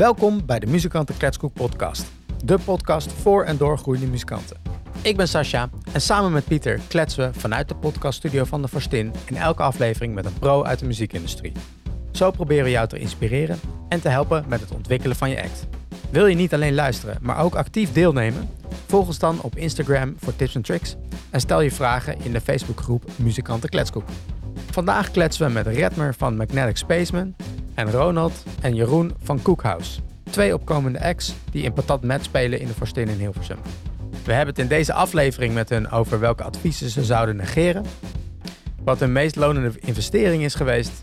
Welkom bij de Muzikanten Kletskoek podcast. De podcast voor en door groeiende muzikanten. Ik ben Sascha en samen met Pieter kletsen we vanuit de podcaststudio van de Forstin in elke aflevering met een pro uit de muziekindustrie. Zo proberen we jou te inspireren en te helpen met het ontwikkelen van je act. Wil je niet alleen luisteren, maar ook actief deelnemen? Volg ons dan op Instagram voor tips en tricks en stel je vragen in de Facebookgroep Muzikanten Kletskoek. Vandaag kletsen we met Redmer van Magnetic Spaceman en Ronald en Jeroen van Cookhouse. Twee opkomende acts die in patat met spelen in de Forstin in Hilversum. We hebben het in deze aflevering met hun over welke adviezen ze zouden negeren, wat hun meest lonende investering is geweest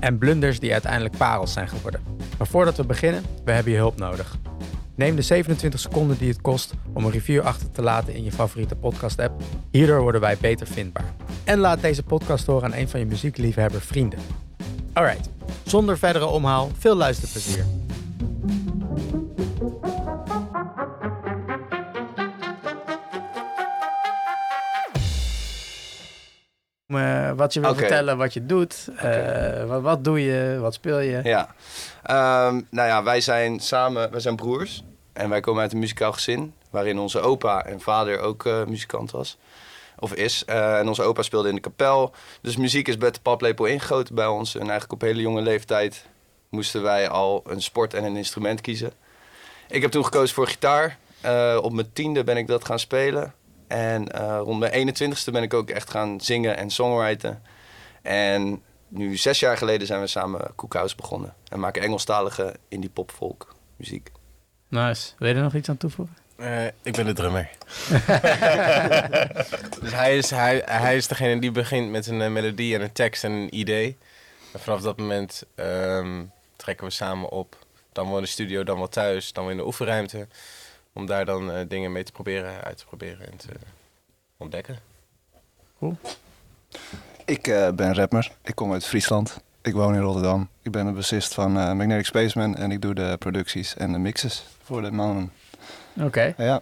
en blunders die uiteindelijk parels zijn geworden. Maar voordat we beginnen, we hebben je hulp nodig. Neem de 27 seconden die het kost om een review achter te laten in je favoriete podcast-app. Hierdoor worden wij beter vindbaar. En laat deze podcast horen aan een van je muziekliefhebber vrienden. Alright, zonder verdere omhaal, veel luisterplezier. Uh, wat je wil vertellen, wat je doet. Uh, wat, wat doe je, wat speel je? Ja. Ehm, nou ja, wij zijn samen, wij zijn broers. En wij komen uit een muzikaal gezin. Waarin onze opa en vader ook eh, muzikant was. Of is. Eh, en onze opa speelde in de kapel. Dus muziek is met de paplepel ingegoten bij ons. En eigenlijk op hele jonge leeftijd moesten wij al een sport en een instrument kiezen. Ik heb toen gekozen voor gitaar. Eh, op mijn tiende ben ik dat gaan spelen. En eh, rond mijn 21ste ben ik ook echt gaan zingen en songwriten. En nu zes jaar geleden zijn we samen Cookhouse begonnen. En maken Engelstalige indie pop folk muziek. Nice. Wil je er nog iets aan toevoegen? Uh, ik ben de drummer. dus hij is, hij, hij is degene die begint met een uh, melodie en een tekst en een idee. En vanaf dat moment um, trekken we samen op. Dan wel in de studio, dan wel thuis, dan weer in de oefenruimte. Om daar dan uh, dingen mee te proberen, uit te proberen en te ontdekken. Cool. Ik uh, ben rapper. Ik kom uit Friesland. Ik woon in Rotterdam. Ik ben de bassist van uh, Magnetic Spaceman en ik doe de producties en de mixes voor de mannen. Oké. Okay. Ja.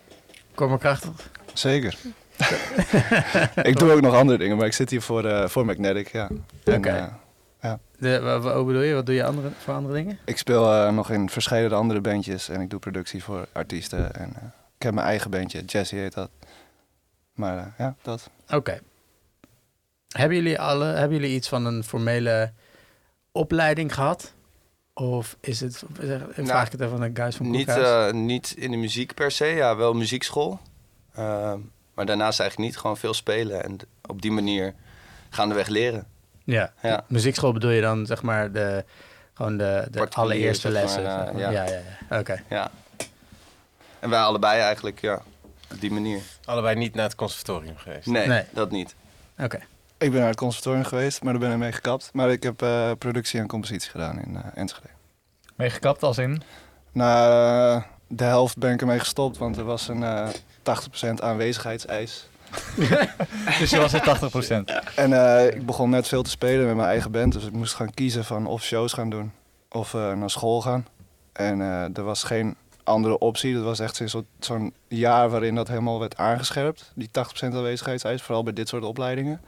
Kom maar krachtig. Zeker. ik doe ook nog andere dingen, maar ik zit hier voor, uh, voor Magnetic, ja. Oké. Okay. Uh, ja. De, wat, bedoel je? Wat doe je andere, voor andere dingen? Ik speel uh, nog in verschillende andere bandjes en ik doe productie voor artiesten. En ik heb mijn eigen bandje, Jesse heet dat. Maar ja, dat. Oké. Okay. Hebben jullie alle, hebben jullie iets van een formele opleiding gehad? Of is het, vraag nou, ik het even aan de guys van niet, uh, niet in de muziek per se, ja, wel muziekschool. Uh, maar daarnaast eigenlijk niet, gewoon veel spelen en op die manier gaandeweg leren. Ja, ja. muziekschool bedoel je dan zeg maar de, gewoon de, de allereerste lessen? Maar, uh, zeg maar. ja, ja, ja. ja. oké. Okay. Ja. En wij allebei eigenlijk, ja, op die manier. Allebei niet naar het conservatorium geweest? Nee, nee. dat niet. Oké. Okay. Ik ben naar het conservatorium geweest, maar daar ben ik mee gekapt. Maar ik heb uh, productie en compositie gedaan in uh, Enschede. Mee gekapt als in? Na uh, de helft ben ik ermee gestopt, want er was een uh, 80% aanwezigheidseis. dus je was er 80%? En ik begon net veel te spelen met mijn eigen band, dus ik moest gaan kiezen van of shows gaan doen of naar school gaan. En er was geen andere optie. Dat was echt zo'n zo jaar waarin dat helemaal werd aangescherpt, die 80% aanwezigheidseis, vooral bij dit soort opleidingen.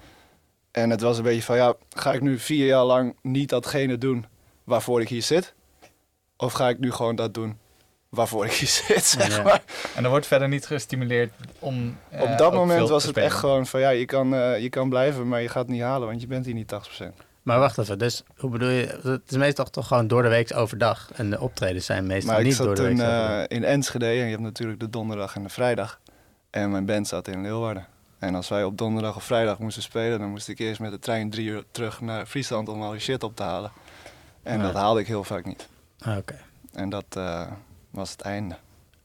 En het was een beetje van, ja, ga ik nu vier jaar lang niet datgene doen waarvoor ik hier zit? Of ga ik nu gewoon dat doen waarvoor ik hier zit, zeg ja. maar. En er wordt verder niet gestimuleerd om uh, Op dat moment was het echt gewoon van, ja, je kan, uh, je kan blijven, maar je gaat het niet halen, want je bent hier niet 80%. Maar wacht even, dus hoe bedoel je, het is meestal toch gewoon door de week overdag en de optredens zijn meestal maar niet door de week Maar ik zat toen uh, in Enschede en je hebt natuurlijk de donderdag en de vrijdag. En mijn band zat in Leeuwarden. En als wij op donderdag of vrijdag moesten spelen, dan moest ik eerst met de trein drie uur terug naar Friesland om al die shit op te halen. En Ja. dat haalde ik heel vaak niet. Ah, Oké. En dat uh, was het einde.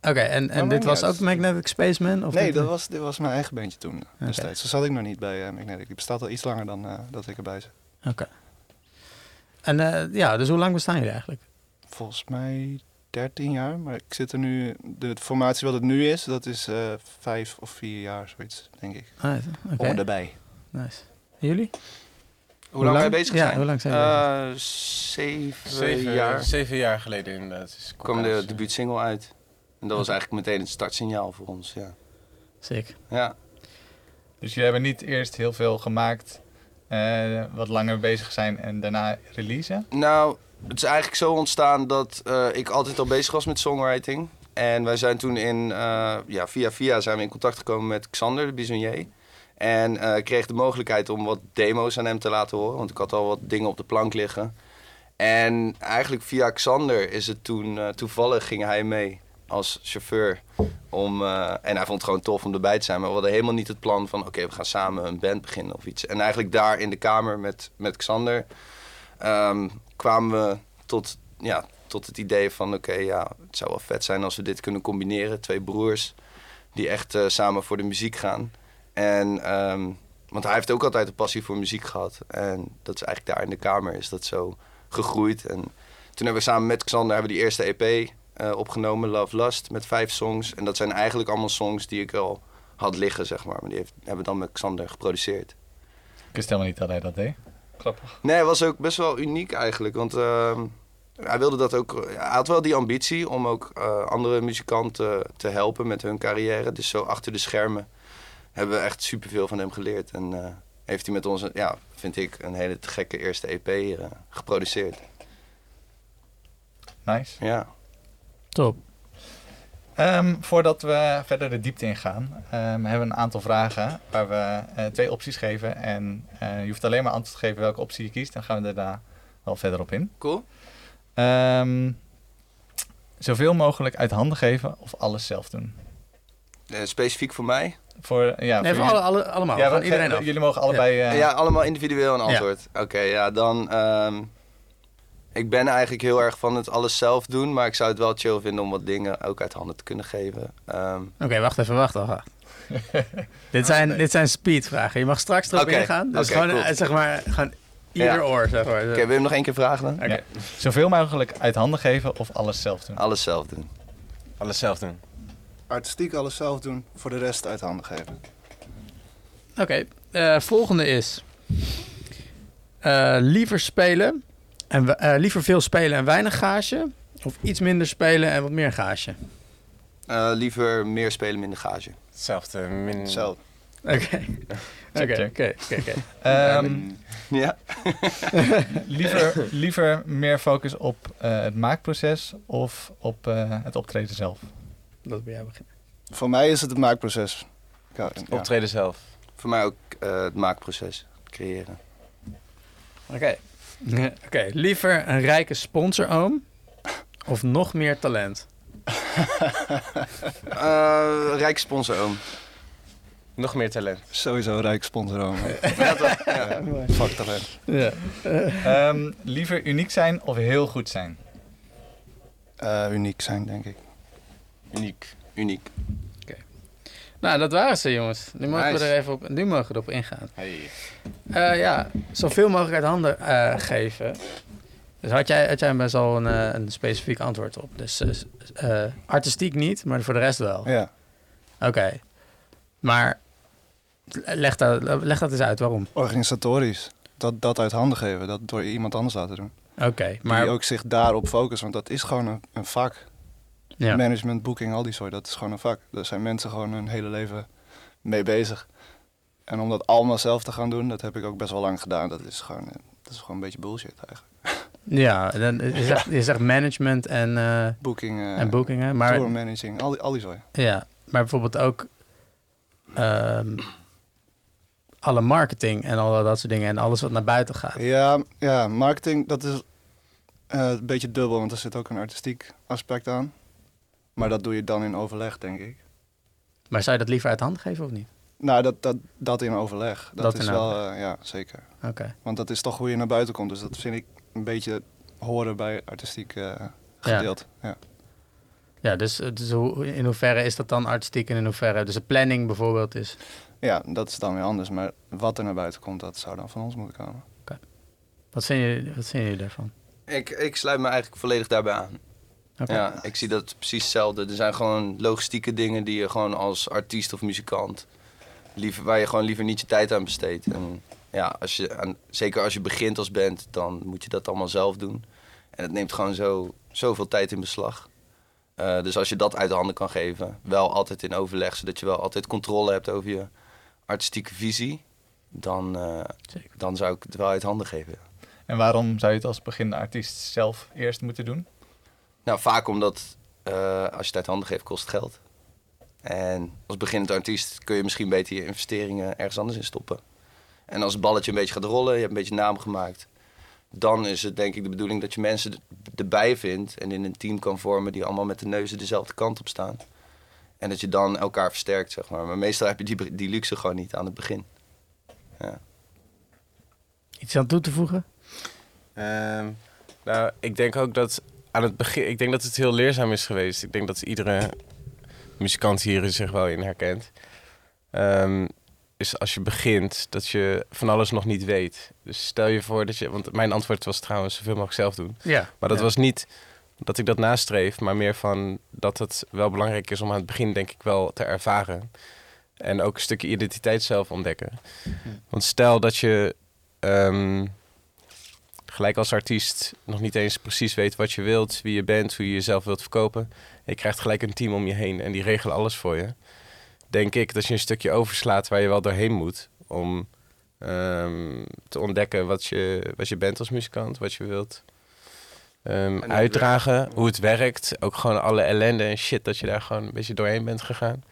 Oké, en, en dit was ook Magnetic Spaceman? Of nee, dit- dat was, dit was mijn eigen bandje toen destijds. Zo zat ik nog niet bij uh, Magnetic. Die bestaat al iets langer dan uh, dat ik erbij zit. Oké. En eh, ja, dus hoe lang bestaan jullie eigenlijk? Volgens mij 13 jaar, maar ik zit er nu... De formatie wat het nu is, dat is uh, vijf of vier jaar, zoiets, denk ik. Ah, Oké, Om erbij. nice. En jullie? Hoe lang wij bezig Ja, zijn? hoe lang zijn jullie Uh, zeven, Zeven jaar Zeven jaar geleden inderdaad. Is kwam de debuutsingle uit. En dat was eigenlijk meteen het startsignaal voor ons, ja. Sick. Ja, Dus jullie hebben niet eerst heel veel gemaakt, eh, wat langer bezig zijn en daarna releasen? nou, het is eigenlijk zo ontstaan dat eh, ik altijd al bezig was met songwriting. En wij zijn toen in, eh, ja, via via zijn we in contact gekomen met Xander de Bisonnier. En eh, ik kreeg de mogelijkheid om wat demo's aan hem te laten horen. Want ik had al wat dingen op de plank liggen. En eigenlijk via Xander is het toen, eh, toevallig ging hij mee als chauffeur. Om, eh, en hij vond het gewoon tof om erbij te zijn. Maar we hadden helemaal niet het plan van, oké, we gaan samen een band beginnen of iets. En eigenlijk daar in de kamer met, met Xander ehm, kwamen we tot, ja, tot het idee van, oké, ja, het zou wel vet zijn als we dit kunnen combineren. Twee broers die echt eh, samen voor de muziek gaan. En, ehm, want hij heeft ook altijd een passie voor muziek gehad. En dat is eigenlijk daar in de kamer is dat zo gegroeid. En toen hebben we samen met Xander hebben die eerste EP eh, opgenomen, Love Lust, met vijf songs. En dat zijn eigenlijk allemaal songs die ik al had liggen, zeg maar. Maar die heeft, hebben we dan met Xander geproduceerd. Ik wist helemaal niet dat hij dat deed. Grappig. Nee, was ook best wel uniek eigenlijk. Want ehm, hij wilde dat ook. Hij had wel die ambitie om ook eh, andere muzikanten te helpen met hun carrière. Dus zo achter de schermen hebben we echt superveel van hem geleerd. En eh, heeft hij met ons, ja, vind ik, een hele te gekke eerste EP eh, geproduceerd. Nice. Ja. Top. Ehm, voordat we verder de diepte ingaan, ehm, hebben we een aantal vragen waar we eh, twee opties geven. En eh, je hoeft alleen maar antwoord te geven welke optie je kiest. Dan gaan we daarna wel verder op in. Cool. Ehm, zoveel mogelijk uit handen geven of alles zelf doen. Eh, specifiek voor mij. Voor, ja, Nee, voor alle, alle, allemaal. Ja, iedereen af. Jullie mogen allebei... eh, ja, allemaal individueel een antwoord. Oké, ja, dan. Ik ben eigenlijk heel erg van het alles zelf doen, maar ik zou het wel chill vinden om wat dingen ook uit handen te kunnen geven. Ehm, Oké, wacht even, wacht wacht. wacht. dit, zijn, dit zijn speedvragen. Je mag straks erop Oké, ingaan. Dus gewoon, cool. eh, zeg maar, gewoon ieder Ja. oor, zeg maar. Oké, wil je hem nog één keer vragen dan? Oké. Zoveel mogelijk uit handen geven of alles zelf doen. Alles zelf doen. Alles zelf doen. Artistiek alles zelf doen, voor de rest uit handen geven. Oké, eh, volgende is... eh, liever spelen, en, we- eh, liever veel spelen en weinig gage... of iets minder spelen en wat meer gage? Eh, liever meer spelen, minder gage. Hetzelfde. Min... Hetzelfde. Oké, oké, oké, oké, oké. Ehm, Ja. liever, liever meer focus op eh, het maakproces of op eh, het optreden zelf? Dat bij jou beginnen. Voor mij is het het maakproces. Ja. Optreden zelf. Voor mij ook eh, het maakproces, creëren. Oké. Oké, liever een rijke sponsoroom of nog meer talent? Eh rijk sponsoroom. Nog meer talent. Sowieso rijk sponsor. Ja, toch? Ja. Fuck talent. Ja. Ehm, liever uniek zijn of heel goed zijn? Eh, uniek zijn, denk ik. Uniek. Uniek. Nou, dat waren ze, jongens. Nu mogen we er even op, nu mogen we erop ingaan. Hey. Eh, ja, zoveel mogelijk uit handen eh, geven. Dus had jij, had jij best wel een, eh, een specifiek antwoord op. Dus artistiek niet, maar voor de rest wel. Ja. Oké. Maar leg dat, leg dat eens uit, waarom? Organisatorisch. Dat, dat uit handen geven. Dat door iemand anders laten doen. Oké, Maar maar... die ook zich daarop focussen. Want dat is gewoon een, een vak. ja. Management, boeking, al die soort. Dat is gewoon een vak. Daar zijn mensen gewoon hun hele leven mee bezig. En om dat allemaal zelf te gaan doen, dat heb ik ook best wel lang gedaan. Dat is gewoon, eh, dat is gewoon een beetje bullshit eigenlijk. Ja, dan, je, zegt, management en, Booking, eh en boekingen. Maar, tour managing, al die, al die soort. ja, maar bijvoorbeeld ook ehm, alle marketing en al dat soort dingen en alles wat naar buiten gaat. Ja, ja, marketing, dat is eh, een beetje dubbel, want er zit ook een artistiek aspect aan. Maar dat doe je dan in overleg, denk ik. Maar zou je dat liever uit de hand geven of niet? Nou, dat, dat, dat in overleg. Dat, Dat is in wel, eh, ja, zeker. Oké. Want dat is toch hoe je naar buiten komt. Dus dat vind ik een beetje horen bij artistiek eh gedeelte. Ja. Ja, dus, dus hoe, in hoeverre is dat dan artistiek en in hoeverre... Dus de planning bijvoorbeeld is... ja, dat is dan weer anders. Maar wat er naar buiten komt, dat zou dan van ons moeten komen. Wat vinden jullie, wat vinden jullie daarvan? Ik, ik sluit me eigenlijk volledig daarbij aan. Oké. Ja, ik zie dat precies hetzelfde. Er zijn gewoon logistieke dingen die je gewoon als artiest of muzikant... Liever, waar je gewoon liever niet je tijd aan besteedt. En ja, als je, aan- zeker als je begint als band, dan moet je dat allemaal zelf doen. En het neemt gewoon zo, zoveel tijd in beslag. Eh, dus als je dat uit de handen kan geven, wel altijd in overleg... zodat je wel altijd controle hebt over je artistieke visie... dan, eh, dan zou ik het wel uit handen geven. En waarom zou je het als beginnende artiest zelf eerst moeten doen? Nou, vaak omdat eh, als je het uit handen geeft, kost het geld. En als beginnend artiest kun je misschien beter je investeringen ergens anders in stoppen. En als het balletje een beetje gaat rollen, je hebt een beetje naam gemaakt, dan is het denk ik de bedoeling dat je mensen er- erbij vindt en in een team kan vormen die allemaal met de neuzen dezelfde kant op staan. En dat je dan elkaar versterkt, zeg maar. Maar meestal heb je die, die luxe gewoon niet aan het begin. Ja. Iets aan toe te voegen? Ehm, nou, ik denk ook dat aan het begin, ik denk dat het heel leerzaam is geweest. Ik denk dat iedere muzikant hier zich wel in herkent. Ehm, is als je begint dat je van alles nog niet weet. Dus stel je voor dat je, want mijn antwoord was trouwens zoveel mogelijk zelf doen. Ja. Maar dat Ja. was niet dat ik dat nastreef, maar meer van dat het wel belangrijk is om aan het begin, denk ik, wel te ervaren. En ook een stukje identiteit zelf ontdekken. Want stel dat je ehm, gelijk als artiest nog niet eens precies weet wat je wilt, wie je bent, hoe je jezelf wilt verkopen. Je krijgt gelijk een team om je heen en die regelen alles voor je. Denk ik dat je een stukje overslaat waar je wel doorheen moet om ehm, te ontdekken wat je, wat je bent als muzikant, wat je wilt ehm, het uitdragen, hoe het werkt. Ook gewoon alle ellende en shit dat je daar gewoon een beetje doorheen bent gegaan.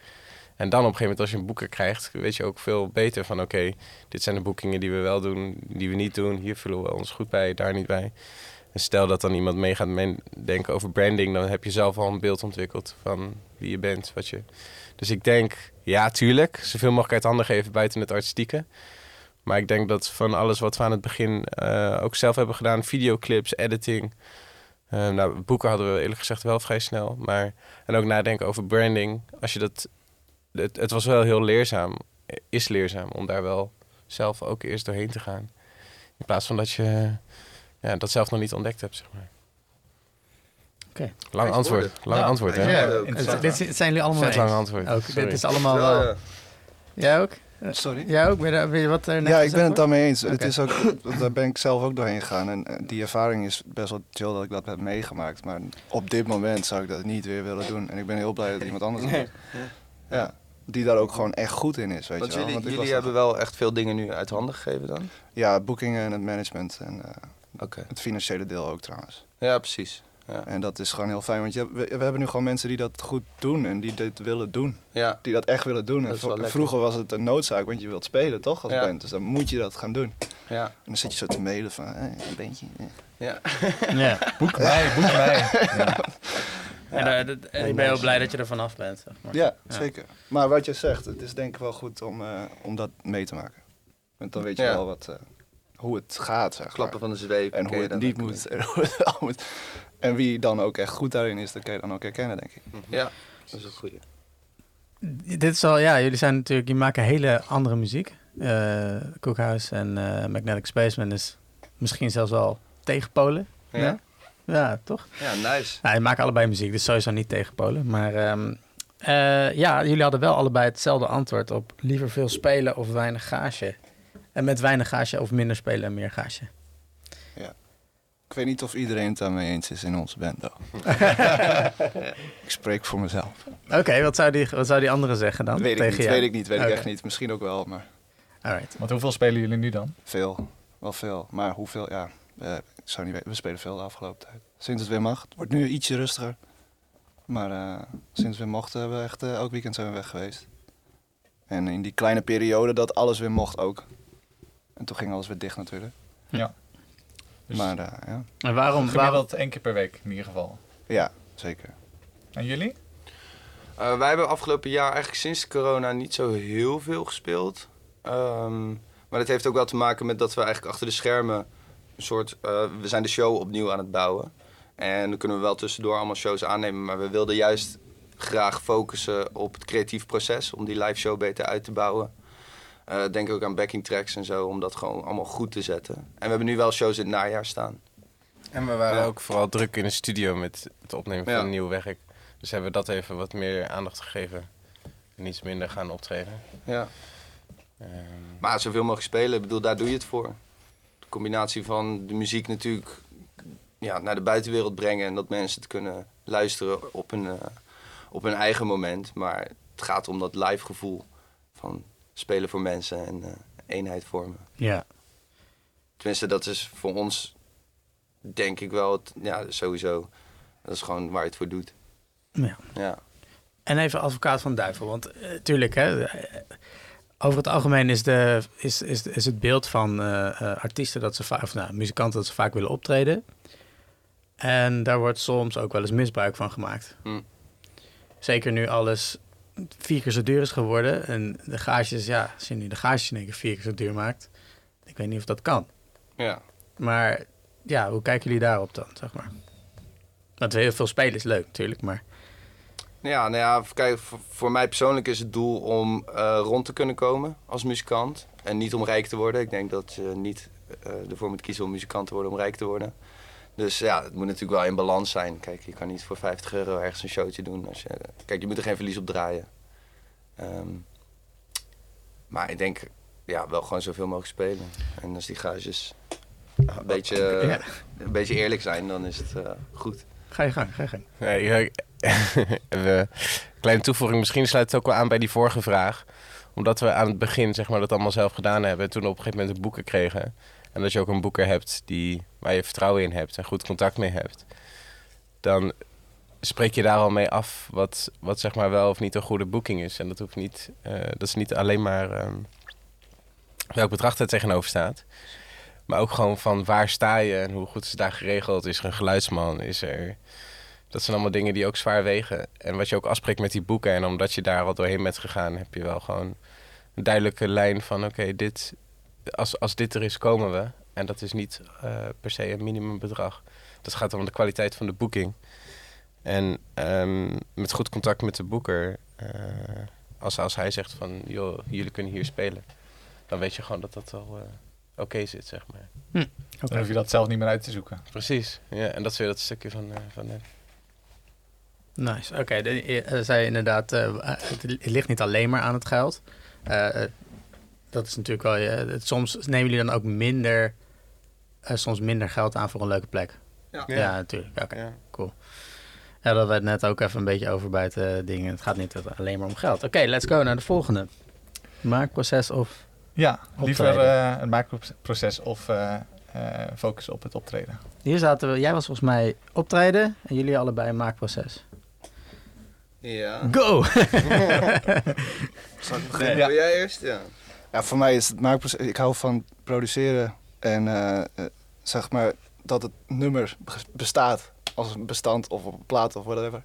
En dan op een gegeven moment als je een boeker krijgt, weet je ook veel beter van oké, dit zijn de boekingen die we wel doen, die we niet doen. Hier voelen we ons goed bij, daar niet bij. Stel dat dan iemand mee gaat denken over branding, dan heb je zelf al een beeld ontwikkeld van wie je bent. Wat je... Dus ik denk, ja, tuurlijk, zoveel mogelijk uit handen geven buiten het artistieke. Maar ik denk dat van alles wat we aan het begin eh, ook zelf hebben gedaan, videoclips, editing. eh, nou, boeken hadden we eerlijk gezegd wel vrij snel. Maar, en ook nadenken over branding. Als je dat, het was wel heel leerzaam, is leerzaam om daar wel zelf ook eerst doorheen te gaan. In plaats van dat je ja, dat zelf nog niet ontdekt hebt, zeg maar. Oké. Lang antwoord, lang Ja, antwoord, hè? Ja. Dit, zijn jullie allemaal Vet lang eens? antwoord. Ook, Sorry. dit is allemaal eh, Jij ook? Sorry? Jij ook? Ben je, daar- ben je wat er net Ja, ik ben het daarmee eens. Het is ook, daar ben ik zelf ook doorheen gegaan. En eh, die ervaring is best wel chill dat ik dat heb meegemaakt. Maar op dit moment zou ik dat niet weer willen doen. En ik ben heel blij dat iemand anders dat doet. Ja, die daar ook gewoon echt goed in is, weet Want je wel. jullie, Want jullie was hebben wel echt veel dingen nu uit handen gegeven dan? Ja, boekingen en het management. En eh, Oké. het financiële deel ook trouwens. Ja, precies. Ja. En dat is gewoon heel fijn. Want je, we, we hebben nu gewoon mensen die dat goed doen. En die dit willen doen. ja. Die dat echt willen doen. En vroeger was het een noodzaak, want je wilt spelen toch als Ja. band. Dus dan moet je dat gaan doen. ja. En dan zit je zo te mailen van, eh, een bandje. ja. Ja. Boek mij, boek mij. Ja. En, eh, en ik ben heel blij dat je er vanaf bent. Zeg maar. Ja, Ja. zeker. Maar wat je zegt, het is denk ik wel goed om, eh, om dat mee te maken. Want dan weet je Ja. wel wat, eh, hoe het gaat, zeg Klappen maar. van de zweep. En hoe je het dan niet moet. En, hoe het wel moet. en wie dan ook echt goed daarin is, dat kan je dan ook herkennen, denk ik. beetje. Ja, dat is een goeie. Dit is al, ja, jullie zijn natuurlijk, je maken hele andere muziek. Eh Cookhouse en eh, Magnetic Spaceman is misschien zelfs wel tegenpolen. Ja? Ja, toch? Ja, nice. Nou, je maken allebei muziek, dus sowieso niet tegenpolen. Maar ehm, eh, ja, jullie hadden wel allebei hetzelfde antwoord op liever veel spelen of weinig gage. En met weinig gage of minder spelen en meer gage. Ik weet niet of iedereen het daarmee eens is in onze band, though. ik spreek voor mezelf. Oké, wat, zou die, wat zou die andere zeggen dan? weet ik tegen niet, jou? weet ik niet, weet ik echt niet. Misschien ook wel, maar Alright. Want hoeveel spelen jullie nu dan? veel. Wel veel. Maar hoeveel, ja, eh, ik zou niet weten. We spelen veel de afgelopen tijd. Sinds het weer mag. Het wordt nu ietsje rustiger. Maar eh, sinds we weer mochten, hebben we echt eh, elk weekend zijn we weg geweest. En in die kleine periode dat alles weer mocht ook. En toen ging alles weer dicht natuurlijk. Ja. Dus maar eh, ja. En waarom? waarom gemiddeld één keer per week in ieder geval. ja, zeker. En jullie? Eh, wij hebben afgelopen jaar eigenlijk sinds corona niet zo heel veel gespeeld. Ehm, maar dat heeft ook wel te maken met dat we eigenlijk achter de schermen een soort... eh, we zijn de show opnieuw aan het bouwen. En dan kunnen we wel tussendoor allemaal shows aannemen. Maar we wilden juist graag focussen op het creatief proces. Om die live show beter uit te bouwen. Eh, denk ook aan backing tracks en zo. Om dat gewoon allemaal goed te zetten. En we hebben nu wel shows in het najaar staan. En we waren Ja. ook vooral druk in de studio met het opnemen van Ja. een nieuw werk. Dus hebben we dat even wat meer aandacht gegeven. En iets minder gaan optreden. Ja. Ehm, Maar zoveel mogelijk spelen, ik bedoel, daar doe je het voor. De combinatie van de muziek natuurlijk ja, naar de buitenwereld brengen en dat mensen het kunnen luisteren op hun, eh, op hun eigen moment. Maar het gaat om dat live gevoel van spelen voor mensen en eh, eenheid vormen. Ja. Tenminste, dat is voor ons denk ik wel, het, ja, sowieso. Dat is gewoon waar je het voor doet. Ja. Ja. En even advocaat van de duivel. Want eh, tuurlijk, hè, eh, over het algemeen is, de, is, is, is het beeld van artiesten dat ze vaak, of nou, muzikanten dat ze vaak willen optreden. En daar wordt soms ook wel eens misbruik van gemaakt. Hm. Zeker nu alles vier keer zo duur is geworden. En de gages, ja, als je nu de gages in één keer vier keer zo duur maakt. Ik weet niet of dat kan. ja. Maar ja, hoe kijken jullie daarop dan, zeg maar? Want heel veel spelen is leuk natuurlijk, maar... Ja, nou ja, kijk, voor, mij persoonlijk is het doel om eh, rond te kunnen komen als muzikant. En niet om rijk te worden. Ik denk dat je niet eh, ervoor moet kiezen om muzikant te worden om rijk te worden. Dus ja, het moet natuurlijk wel in balans zijn. Kijk, je kan niet voor 50 euro ergens een showtje doen. Als je, kijk, je moet er geen verlies op draaien. Ehm, maar ik denk, ja, wel gewoon zoveel mogelijk spelen. En als die gages een beetje, eh, Ja. een beetje eerlijk zijn, dan is het eh, goed. Ga je gang, ga je gang. Nee, ja, we, kleine toevoeging, misschien sluit het ook wel aan bij die vorige vraag. Omdat we aan het begin zeg maar, dat allemaal zelf gedaan hebben. En toen op een gegeven moment de boeken kregen. En dat je ook een boeker hebt die, waar je vertrouwen in hebt en goed contact mee hebt. Dan spreek je daar al mee af wat, wat zeg maar wel of niet een goede boeking is. En dat, hoeft niet, eh, dat is niet alleen maar ehm, welk bedrag er tegenover staat. Maar ook gewoon van waar sta je en hoe goed is daar geregeld. Is er een geluidsman? Is er... Dat zijn allemaal dingen die ook zwaar wegen. En wat je ook afspreekt met die boeken. En omdat je daar al doorheen bent gegaan, heb je wel gewoon een duidelijke lijn van: oké, dit, als, als dit er is, komen we. En dat is niet eh, per se een minimumbedrag. Dat gaat om de kwaliteit van de boeking. En ehm, met goed contact met de boeker, eh, als, als hij zegt van: joh, jullie kunnen hier spelen, dan weet je gewoon dat dat wel eh, oké zit, zeg maar. Dan hoef je dat zelf niet meer uit te zoeken. Precies, ja, en dat is weer dat stukje van, eh, van net. Nice. Oké, eh, zei inderdaad, eh, het ligt niet alleen maar aan het geld. Dat is natuurlijk wel, eh, het- soms nemen jullie dan ook minder, eh, soms minder geld aan voor een leuke plek. Ja. Ja, natuurlijk. Oké, Ja. cool. Ja, dat werd net ook even een beetje over bij het eh, ding. Het gaat niet alleen maar om geld. Oké, let's go naar de volgende. Maakproces of... Ja, liever eh het maakproces of eh eh, focus op het optreden. Hier zaten we, jij was volgens mij optreden en jullie allebei een maakproces. Ja. Go! Zal ik beginnen? Ja. Wil jij eerst? Ja. Ja, voor mij is het maakproces. Ik hou van produceren en eh, eh, zeg maar dat het nummer be- bestaat als een bestand of op een plaat of whatever.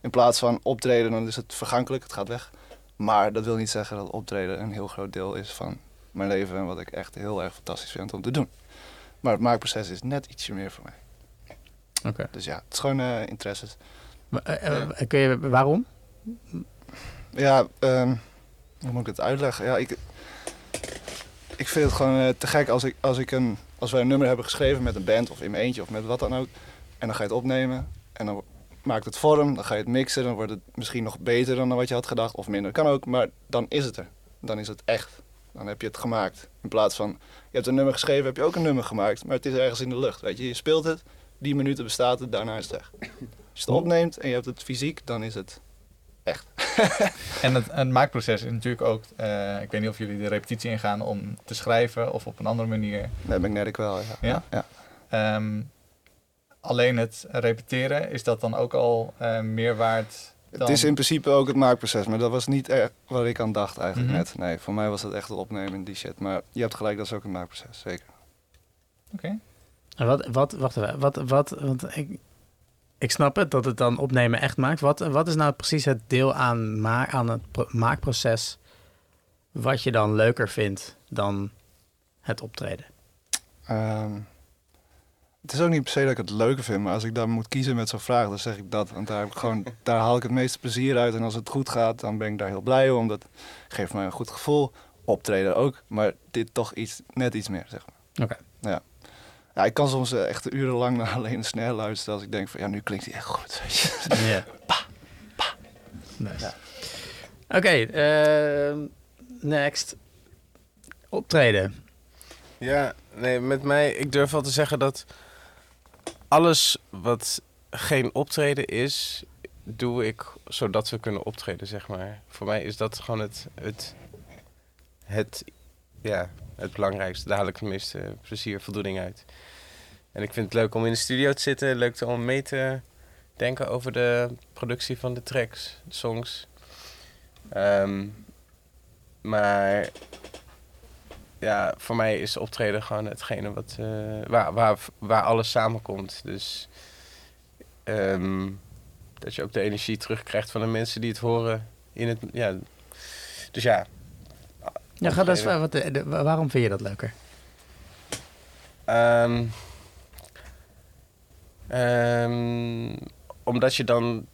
In plaats van optreden, dan is het vergankelijk, het gaat weg. Maar dat wil niet zeggen dat optreden een heel groot deel is van mijn leven en wat ik echt heel erg fantastisch vind om te doen. Maar het maakproces is net ietsje meer voor mij. Oké. Dus ja, het is gewoon eh interesses. Maar, Kun je, waarom? Ja, ehm, hoe moet ik het uitleggen? Ja, ik, ik vind het gewoon eh, te gek als, ik, als, ik een, als wij een nummer hebben geschreven met een band of in mijn eentje of met wat dan ook. En dan ga je het opnemen en dan maakt het vorm, dan ga je het mixen. Dan wordt het misschien nog beter dan wat je had gedacht of minder. Kan ook, maar dan is het er. Dan is het echt. Dan heb je het gemaakt. In plaats van, je hebt een nummer geschreven, heb je ook een nummer gemaakt. Maar het is ergens in de lucht, weet je. Je speelt het, die minuten bestaat het, daarna is het weg. Als je het opneemt en je hebt het fysiek, dan is het echt. En het, het maakproces is natuurlijk ook, eh, ik weet niet of jullie de repetitie ingaan om te schrijven of op een andere manier. Dat ben ik net ik wel, ja. Ja? ja. Ehm, alleen het repeteren, is dat dan ook al eh, meer waard dan... Het is in principe ook het maakproces, maar dat was niet echt wat ik aan dacht eigenlijk Mhm. net. Nee, voor mij was het echt het opnemen en die shit. Maar je hebt gelijk, dat is ook een maakproces, zeker. Oké. En Wat, wat, wacht even, wat, wat, want ik, ik snap het dat het dan opnemen echt maakt. Wat, wat is nou precies het deel aan, ma aan het pro- maakproces wat je dan leuker vindt dan het optreden? Ehm, het is ook niet per se dat ik het leuker vind, maar als ik dan moet kiezen met zo'n vraag, dan zeg ik dat. Want daar, heb ik gewoon, daar haal ik het meeste plezier uit. En als het goed gaat, dan ben ik daar heel blij om. Dat geeft mij een goed gevoel. Optreden ook, maar dit toch iets, net iets meer, zeg maar. Oké. Ja, ik kan soms eh, echt urenlang naar alleen de snare luisteren als ik denk van, ja, nu klinkt hij echt goed. weet je. Ja. Nice. Oké, ehm, next. Optreden. Ja, nee, met mij, ik durf wel te zeggen dat alles wat geen optreden is, doe ik zodat we kunnen optreden, zeg maar. Voor mij is dat gewoon het, het, het ja, het belangrijkste. Daar haal ik het meeste plezier, voldoening uit. En ik vind het leuk om in de studio te zitten. Leuk om mee te denken over de productie van de tracks, de songs. Ehm, maar ja, voor mij is optreden gewoon hetgene wat, eh, waar, waar, waar alles samenkomt. Dus ehm, dat je ook de energie terugkrijgt van de mensen die het horen. In het, ja. Dus ja. Ja, ga dat eens, wat, de- de- waarom vind je dat leuker? Ehm, ehm, omdat je dan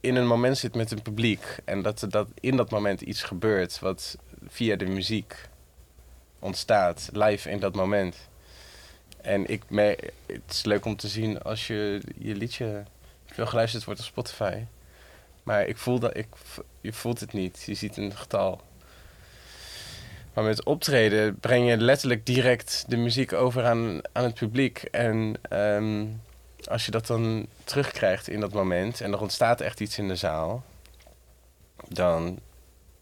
in een moment zit met een publiek en dat, er dat in dat moment iets gebeurt wat via de muziek ontstaat, live in dat moment. En ik me, het is leuk om te zien als je je liedje veel geluisterd wordt op Spotify. Maar ik voel dat ik, je voelt het niet. Je ziet een getal. Maar met optreden breng je letterlijk direct de muziek over aan, aan het publiek. En ehm, als je dat dan terugkrijgt in dat moment en er ontstaat echt iets in de zaal, dan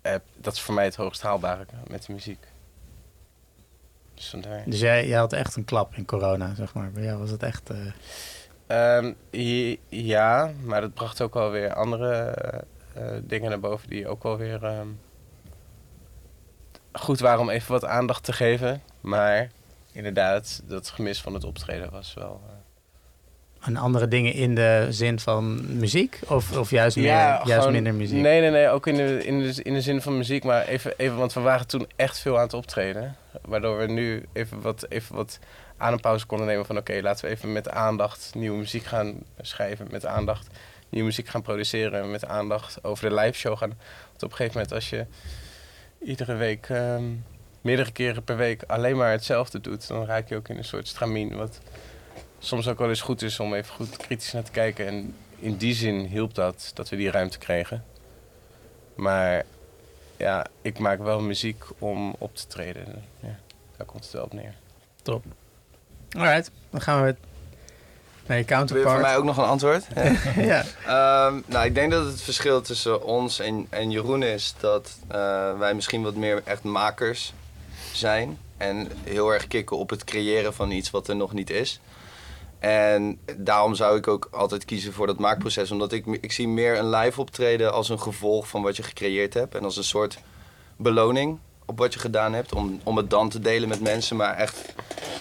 eh, dat is voor mij het hoogst haalbare met de muziek. Dus. Dus jij, jij had echt een klap in corona, zeg maar. Bij jou was het echt... eh, Ehm, ja, maar dat bracht ook wel weer andere eh, eh, dingen naar boven die ook wel weer ehm, goed waren om even wat aandacht te geven. Maar inderdaad, dat gemis van het optreden was wel. eh, en andere dingen in de zin van muziek? Of, of juist, meer, juist gewoon- minder muziek? Nee, nee, nee, ook in de, in de, in de zin van muziek. Maar even, even, want we waren toen echt veel aan het optreden. Waardoor we nu even wat, even wat aan een pauze konden nemen van... oké, laten we even met aandacht nieuwe muziek gaan schrijven. Met aandacht nieuwe muziek gaan produceren. Met aandacht over de live show gaan. Want op een gegeven moment als je iedere week... ehm, meerdere keren per week alleen maar hetzelfde doet... dan raak je ook in een soort stramien. Wat soms ook wel eens goed is om even goed kritisch naar te kijken. En in die zin hielp dat, dat we die ruimte kregen. Maar ja, ik maak wel muziek om op te treden. Ja, daar komt het wel op neer. Alright, dan gaan we naar je Wil je voor counterpart. mij ook nog een antwoord? ja. Ehm, nou, ik denk dat het verschil tussen ons en, en Jeroen is dat eh, wij misschien wat meer echt makers zijn. En heel erg kicken op het creëren van iets wat er nog niet is. En daarom zou ik ook altijd kiezen voor dat maakproces. Omdat ik, ik zie meer een live optreden als een gevolg van wat je gecreëerd hebt. En als een soort beloning op wat je gedaan hebt. Om, om het dan te delen met mensen. Maar echt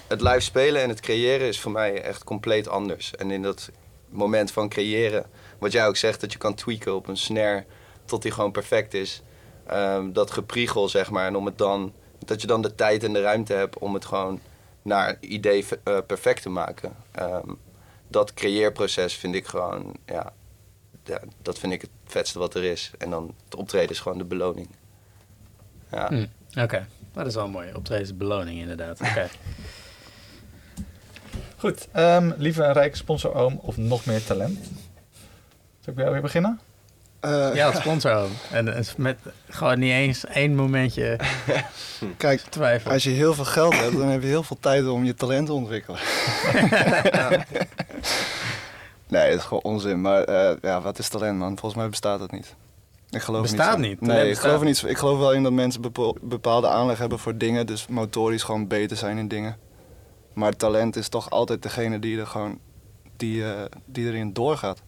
het live spelen en het creëren is voor mij echt compleet anders. En in dat moment van creëren, wat jij ook zegt, dat je kan tweaken op een snare tot die gewoon perfect is. Ehm, dat gepriegel, zeg maar. En om het dan, dat je dan de tijd en de ruimte hebt om het gewoon naar idee eh, perfect te maken. Ehm, dat creëerproces vind ik gewoon, ja, ja, dat vind ik het vetste wat er is. En dan het optreden is gewoon de beloning. Ja. Hm, Oké, dat is wel mooi. Optreden is beloning inderdaad. Oké. Goed, ehm, lieve een rijke sponsor oom of nog meer talent? Zal ik bij jou weer beginnen? Eh, Ja, het sponsor ook. En eh, met gewoon niet eens één momentje Kijk, twijfel. als je heel veel geld hebt, dan heb je heel veel tijd om je talent te ontwikkelen. nee, dat is gewoon onzin. Maar eh, ja, wat is talent, man? Volgens mij bestaat het niet. Ik geloof er Bestaat niet. Nee, ik bestaat geloof, niet, ik geloof wel in dat mensen bepaalde aanleg hebben voor dingen. Dus motorisch gewoon beter zijn in dingen. Maar talent is toch altijd degene die er gewoon die, eh, die erin doorgaat.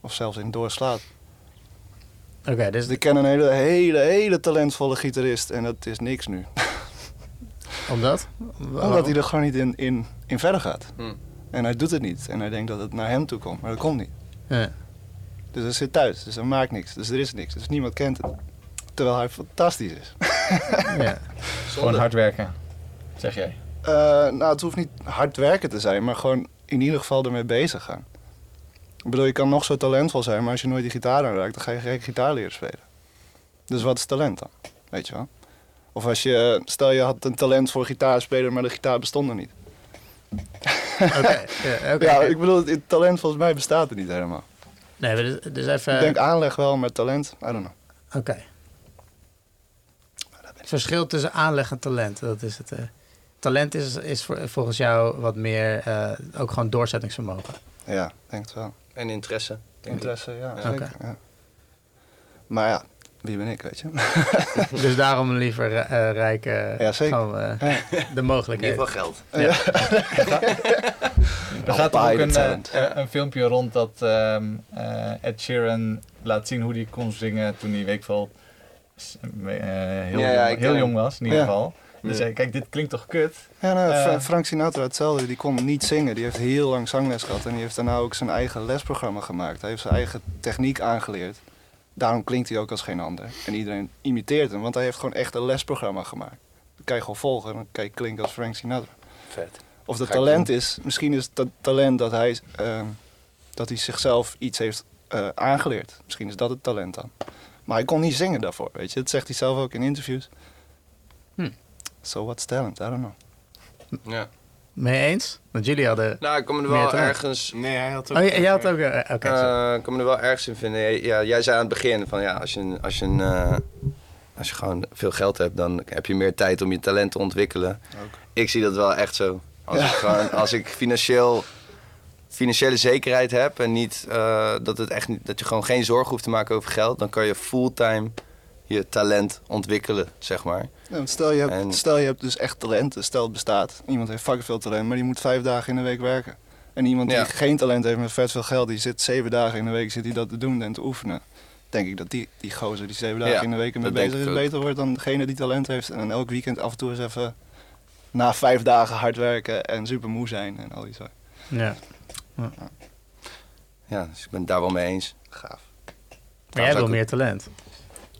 Of zelfs in doorslaat. Oké, dus Dus ik ken een hele, hele, hele talentvolle gitarist en dat is niks nu. omdat? Omdat hij er gewoon niet in, in, in verder gaat. Hm. En hij doet het niet. En hij denkt dat het naar hem toe komt, maar dat komt niet. Ja. Dus hij zit thuis, dus hij maakt niks. Dus er is niks, dus niemand kent het. Terwijl hij fantastisch is. Ja. Gewoon hard werken, zeg jij. Eh, nou, het hoeft niet hard werken te zijn, maar gewoon in ieder geval ermee bezig gaan. Ik bedoel, je kan nog zo talentvol zijn, maar als je nooit die gitaar aanraakt, dan ga je geen gitaar leren spelen. Dus wat is talent dan? Weet je wel? Of als je, stel je had een talent voor gitaarspelen, maar de gitaar bestond er niet. Oké, ja, oké. Ja, ik bedoel, het talent volgens mij bestaat er niet helemaal. Nee, dus, dus even... Ik denk aanleg wel, maar talent, I don't know. Oké. Het verschil tussen aanleg en talent, dat is het. eh. Talent is, is volgens jou wat meer eh, ook gewoon doorzettingsvermogen. Ja, ik denk het wel. En interesse. ik. Interesse, ja, Ja. zeker. Oké. Ja. Maar ja, wie ben ik, weet je? Dus daarom liever eh, rijk, eh, Ja, zeker. gewoon, eh, Ja. de In ieder mogelijkheden. geval geld. Er gaat ook een, een filmpje rond dat ehm, eh, Ed Sheeran laat zien hoe hij kon zingen toen hij, weet ik veel, eh, heel, Ja, ja, jong, heel jong was in ieder Ja. geval. Die Ja. zei, kijk, dit klinkt toch kut? Ja, nou, Eh. Fra- Frank Sinatra hetzelfde. Die kon niet zingen. Die heeft heel lang zangles gehad. En die heeft daarna ook zijn eigen lesprogramma gemaakt. Hij heeft zijn eigen techniek aangeleerd. Daarom klinkt hij ook als geen ander. En iedereen imiteert hem, want hij heeft gewoon echt een lesprogramma gemaakt. Dan kan je gewoon volgen en dan kan je klinken als Frank Sinatra. Vet. Of dat talent is, misschien is het talent dat hij, ehm, dat hij zichzelf iets heeft eh, aangeleerd. Misschien is dat het talent dan. Maar hij kon niet zingen daarvoor, weet je. Dat zegt hij zelf ook in interviews. So what's talent? I don't know. Ja. Mee eens? Want jullie hadden... Nou, ik me er wel ergens... Nee, hij had ook... Oh, jij had ook... eh, Oké, sorry. eh, ik kan me er wel ergens in vinden. Ja, jij zei aan het begin van ja, als je, een- als je, een, eh, als je gewoon veel geld hebt, dan heb je meer tijd om je talent te ontwikkelen. Ook. Ik zie dat wel echt zo. Als Ja. ik, gewoon, als ik financieel, financiële zekerheid heb en niet, eh, dat, het echt niet, dat je gewoon geen zorgen hoeft te maken over geld, dan kan je fulltime je talent ontwikkelen, zeg maar. Ja, want stel, je hebt, En- stel je hebt dus echt talenten, stel het bestaat. Iemand heeft fucking veel talent, maar die moet vijf dagen in de week werken. En iemand Ja. die geen talent heeft met vet veel geld, die zit zeven dagen in de week zit hij dat te doen en te oefenen. Denk ik dat die, die gozer die zeven dagen Ja, in de week denk bezig is, beter wordt dan degene die talent heeft. En dan elk weekend af en toe eens even na vijf dagen hard werken en super moe zijn en al die zo. Ja. Ja, dus ik ben het daar wel mee eens. Gaaf. Maar jij wil ik meer talent.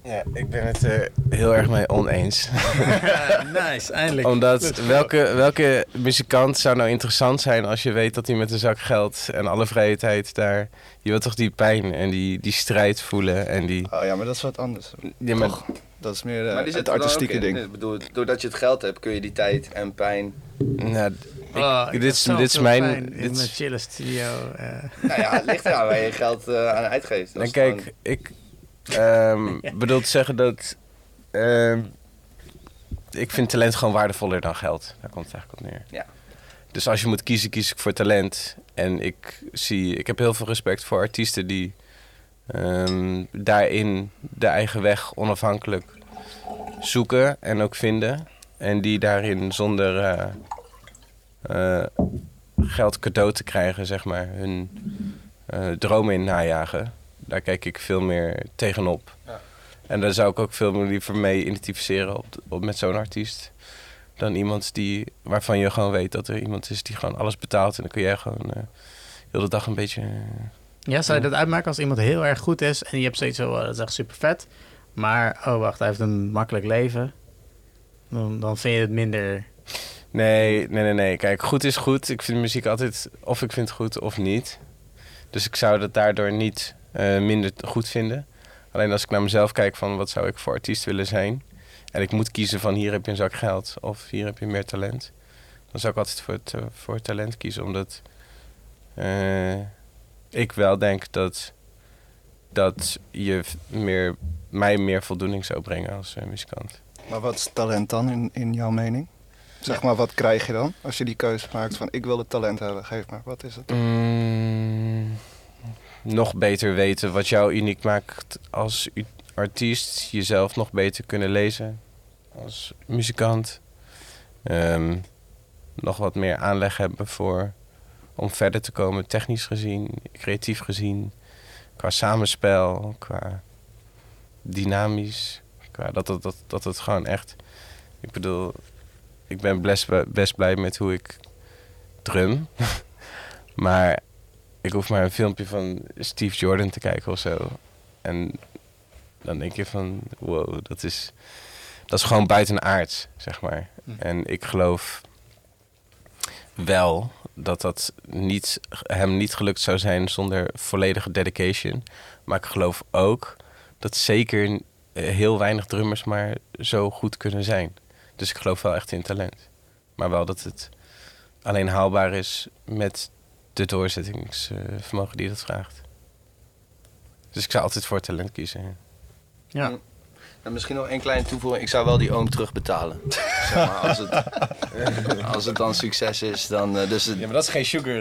Ja, ik ben het er heel erg mee oneens. nice, eindelijk. Omdat welke, welke muzikant zou nou interessant zijn als je weet dat hij met een zak geld en alle vrije tijd daar... Je wilt toch die pijn en die, die strijd voelen en die... Oh ja, maar dat is wat anders. Ja, maar, Toch? Dat is meer eh, maar het dan artistieke ding. Ik bedoel, doordat je het geld hebt, kun je die tijd en pijn... nou, Oh, ik- ik dit is- dit is mijn- dit In is- mijn chille studio. eh. Nou ja, het ligt eraan waar je geld eh, aan uitgeeft. Het kijk, ik ehm, bedoel te zeggen dat... ehm, ik vind talent gewoon waardevoller dan geld. Daar komt het eigenlijk op neer. Ja. Dus als je moet kiezen, kies ik voor talent. En ik zie... Ik heb heel veel respect voor artiesten die... ehm, daarin de eigen weg onafhankelijk zoeken en ook vinden. En die daarin zonder eh, eh, geld cadeau te krijgen, zeg maar, hun eh, dromen in najagen. Daar kijk ik veel meer tegenop. Ja. En daar zou ik ook veel meer liever mee identificeren op, op, met zo'n artiest. Dan iemand die, waarvan je gewoon weet dat er iemand is die gewoon alles betaalt. En dan kun jij gewoon eh heel de dag een beetje... eh, Ja, zou je dat uitmaken als iemand heel erg goed is en je hebt zoiets van, oh, dat is echt super vet. Maar, oh wacht, hij heeft een makkelijk leven. Dan, dan vind je het minder... Nee, nee, nee, nee. Kijk, goed is goed. Ik vind muziek altijd of ik vind het goed of niet. Dus ik zou dat daardoor niet eh, minder goed vinden. Alleen als ik naar mezelf kijk van wat zou ik voor artiest willen zijn. En ik moet kiezen van hier heb je een zak geld of hier heb je meer talent. Dan zou ik altijd voor, het, voor talent kiezen. Omdat eh, ik wel denk dat, dat je meer, mij meer voldoening zou brengen als eh, muzikant. Maar wat is talent dan in, in jouw mening? Zeg maar, wat krijg je dan als je die keuze maakt van ik wil het talent hebben, geef maar, wat is het? Mm, nog beter weten wat jou uniek maakt als artiest. Jezelf nog beter kunnen lezen als muzikant. Ehm, nog wat meer aanleg hebben voor om verder te komen, technisch gezien, creatief gezien, qua samenspel, qua dynamisch, qua dat het, dat, dat het gewoon echt. Ik bedoel, ik ben best, best blij met hoe ik drum. maar ik hoef maar een filmpje van Steve Jordan te kijken of zo. En dan denk je van, wow, dat is, dat is gewoon buitenaards, zeg maar. En ik geloof wel dat dat niet, hem niet gelukt zou zijn zonder volledige dedication. Maar ik geloof ook dat zeker heel weinig drummers maar zo goed kunnen zijn. Dus ik geloof wel echt in talent. Maar wel dat het alleen haalbaar is met de doorzettingsvermogen die dat vraagt. Dus ik zou altijd voor talent kiezen. Ja. Nou, misschien nog een kleine toevoeging. Ik zou wel die oom terugbetalen. zeg maar, als, het, als het dan succes is, dan... eh, dus het, maar dat is geen sugar...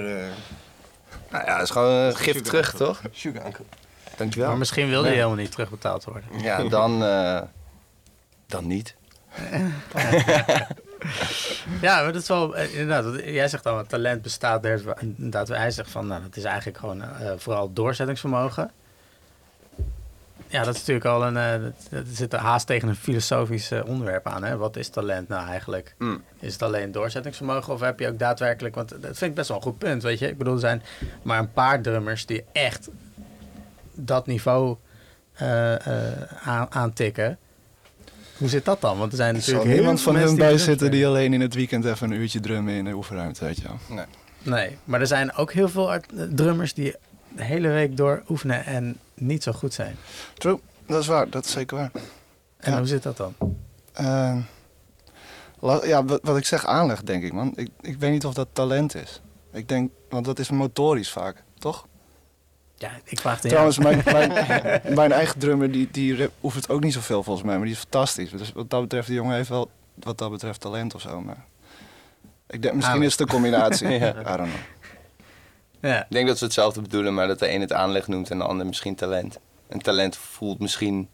nou ja, het is gewoon een gift terug, toch? sugar uncle. Dankjewel. Maar misschien wilde je Ja. helemaal niet terugbetaald worden. Ja, dan, eh, dan niet. Ja, maar dat is wel eh, inderdaad. Jij zegt dan, talent bestaat er. Inderdaad, hij zegt van, nou, dat is eigenlijk gewoon eh, vooral doorzettingsvermogen. Ja, dat is natuurlijk al een. eh, dat, zit er haast tegen een filosofisch onderwerp aan. Hè? Wat is talent nou eigenlijk? Mm. Is het alleen doorzettingsvermogen of heb je ook daadwerkelijk... Want dat vind ik best wel een goed punt, weet je. Ik bedoel, er zijn maar een paar drummers die echt dat niveau aan, aantikken. Hoe zit dat dan? Want er zijn natuurlijk heel niemand van die bij zitten die alleen in het weekend even een uurtje drummen in de oefenruimte, weet je wel. Nee. Nee, maar er zijn ook heel veel drummers die de hele week door oefenen en niet zo goed zijn. True, dat is waar, dat is zeker waar. En Ja. hoe zit dat dan? Eh, la- ja, wat, wat ik zeg, aanleg denk ik, man. Ik, ik weet niet of dat talent is. Ik denk, want dat is motorisch vaak, toch? Ja, ik vraag Trouwens, mijn, mijn, mijn eigen drummer, die, die oefent ook niet zoveel volgens mij, maar die is fantastisch. Dus wat dat betreft, die jongen heeft wel, wat dat betreft, talent of zo. Maar ik denk, misschien Aanleg. is het een combinatie. Ja. I don't know. Ja, Ik denk dat ze hetzelfde bedoelen, maar dat de een het aanleg noemt en de ander misschien talent. En talent voelt misschien...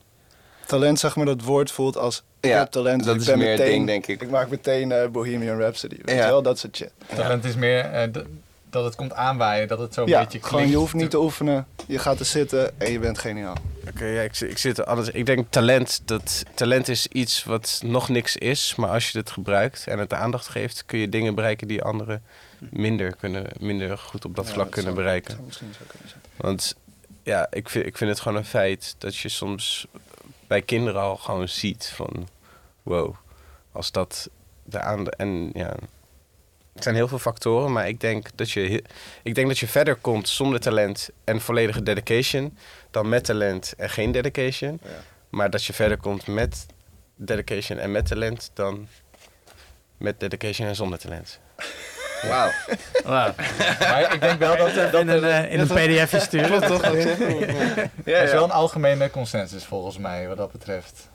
Talent, zeg maar, dat woord voelt als, ik Ja, heb talent. dat ik is ben meer meteen, ding, denk ik. Ik maak meteen eh, Bohemian Rhapsody, weet Ja. je wel, dat soort shit. Talent is meer eh, dat het komt aanwaaien, dat het zo een Ja, beetje gewoon klinkt. je hoeft niet te oefenen, je gaat er zitten en je bent geniaal. Oké, ja, ik, ik zit er alles. Ik denk talent, dat talent is iets wat nog niks is, maar als je het gebruikt en het aandacht geeft, kun je dingen bereiken die anderen minder kunnen, minder goed op dat Ja, vlak dat kunnen zou- bereiken. zou misschien zo kunnen zijn. Want ja, ik vind, ik vind het gewoon een feit dat je soms bij kinderen al gewoon ziet van wow, als dat de aan en ja, het zijn heel veel factoren, maar ik denk dat je ik denk dat je verder komt zonder talent en volledige dedication dan met talent en geen dedication, Ja. maar dat je verder komt met dedication en met talent dan met dedication en zonder talent. Wauw. Wauw. Maar ik denk wel dat, er- dat in een, eh, in een pdfje sturen. toch? er is wel een algemene consensus volgens mij wat dat betreft.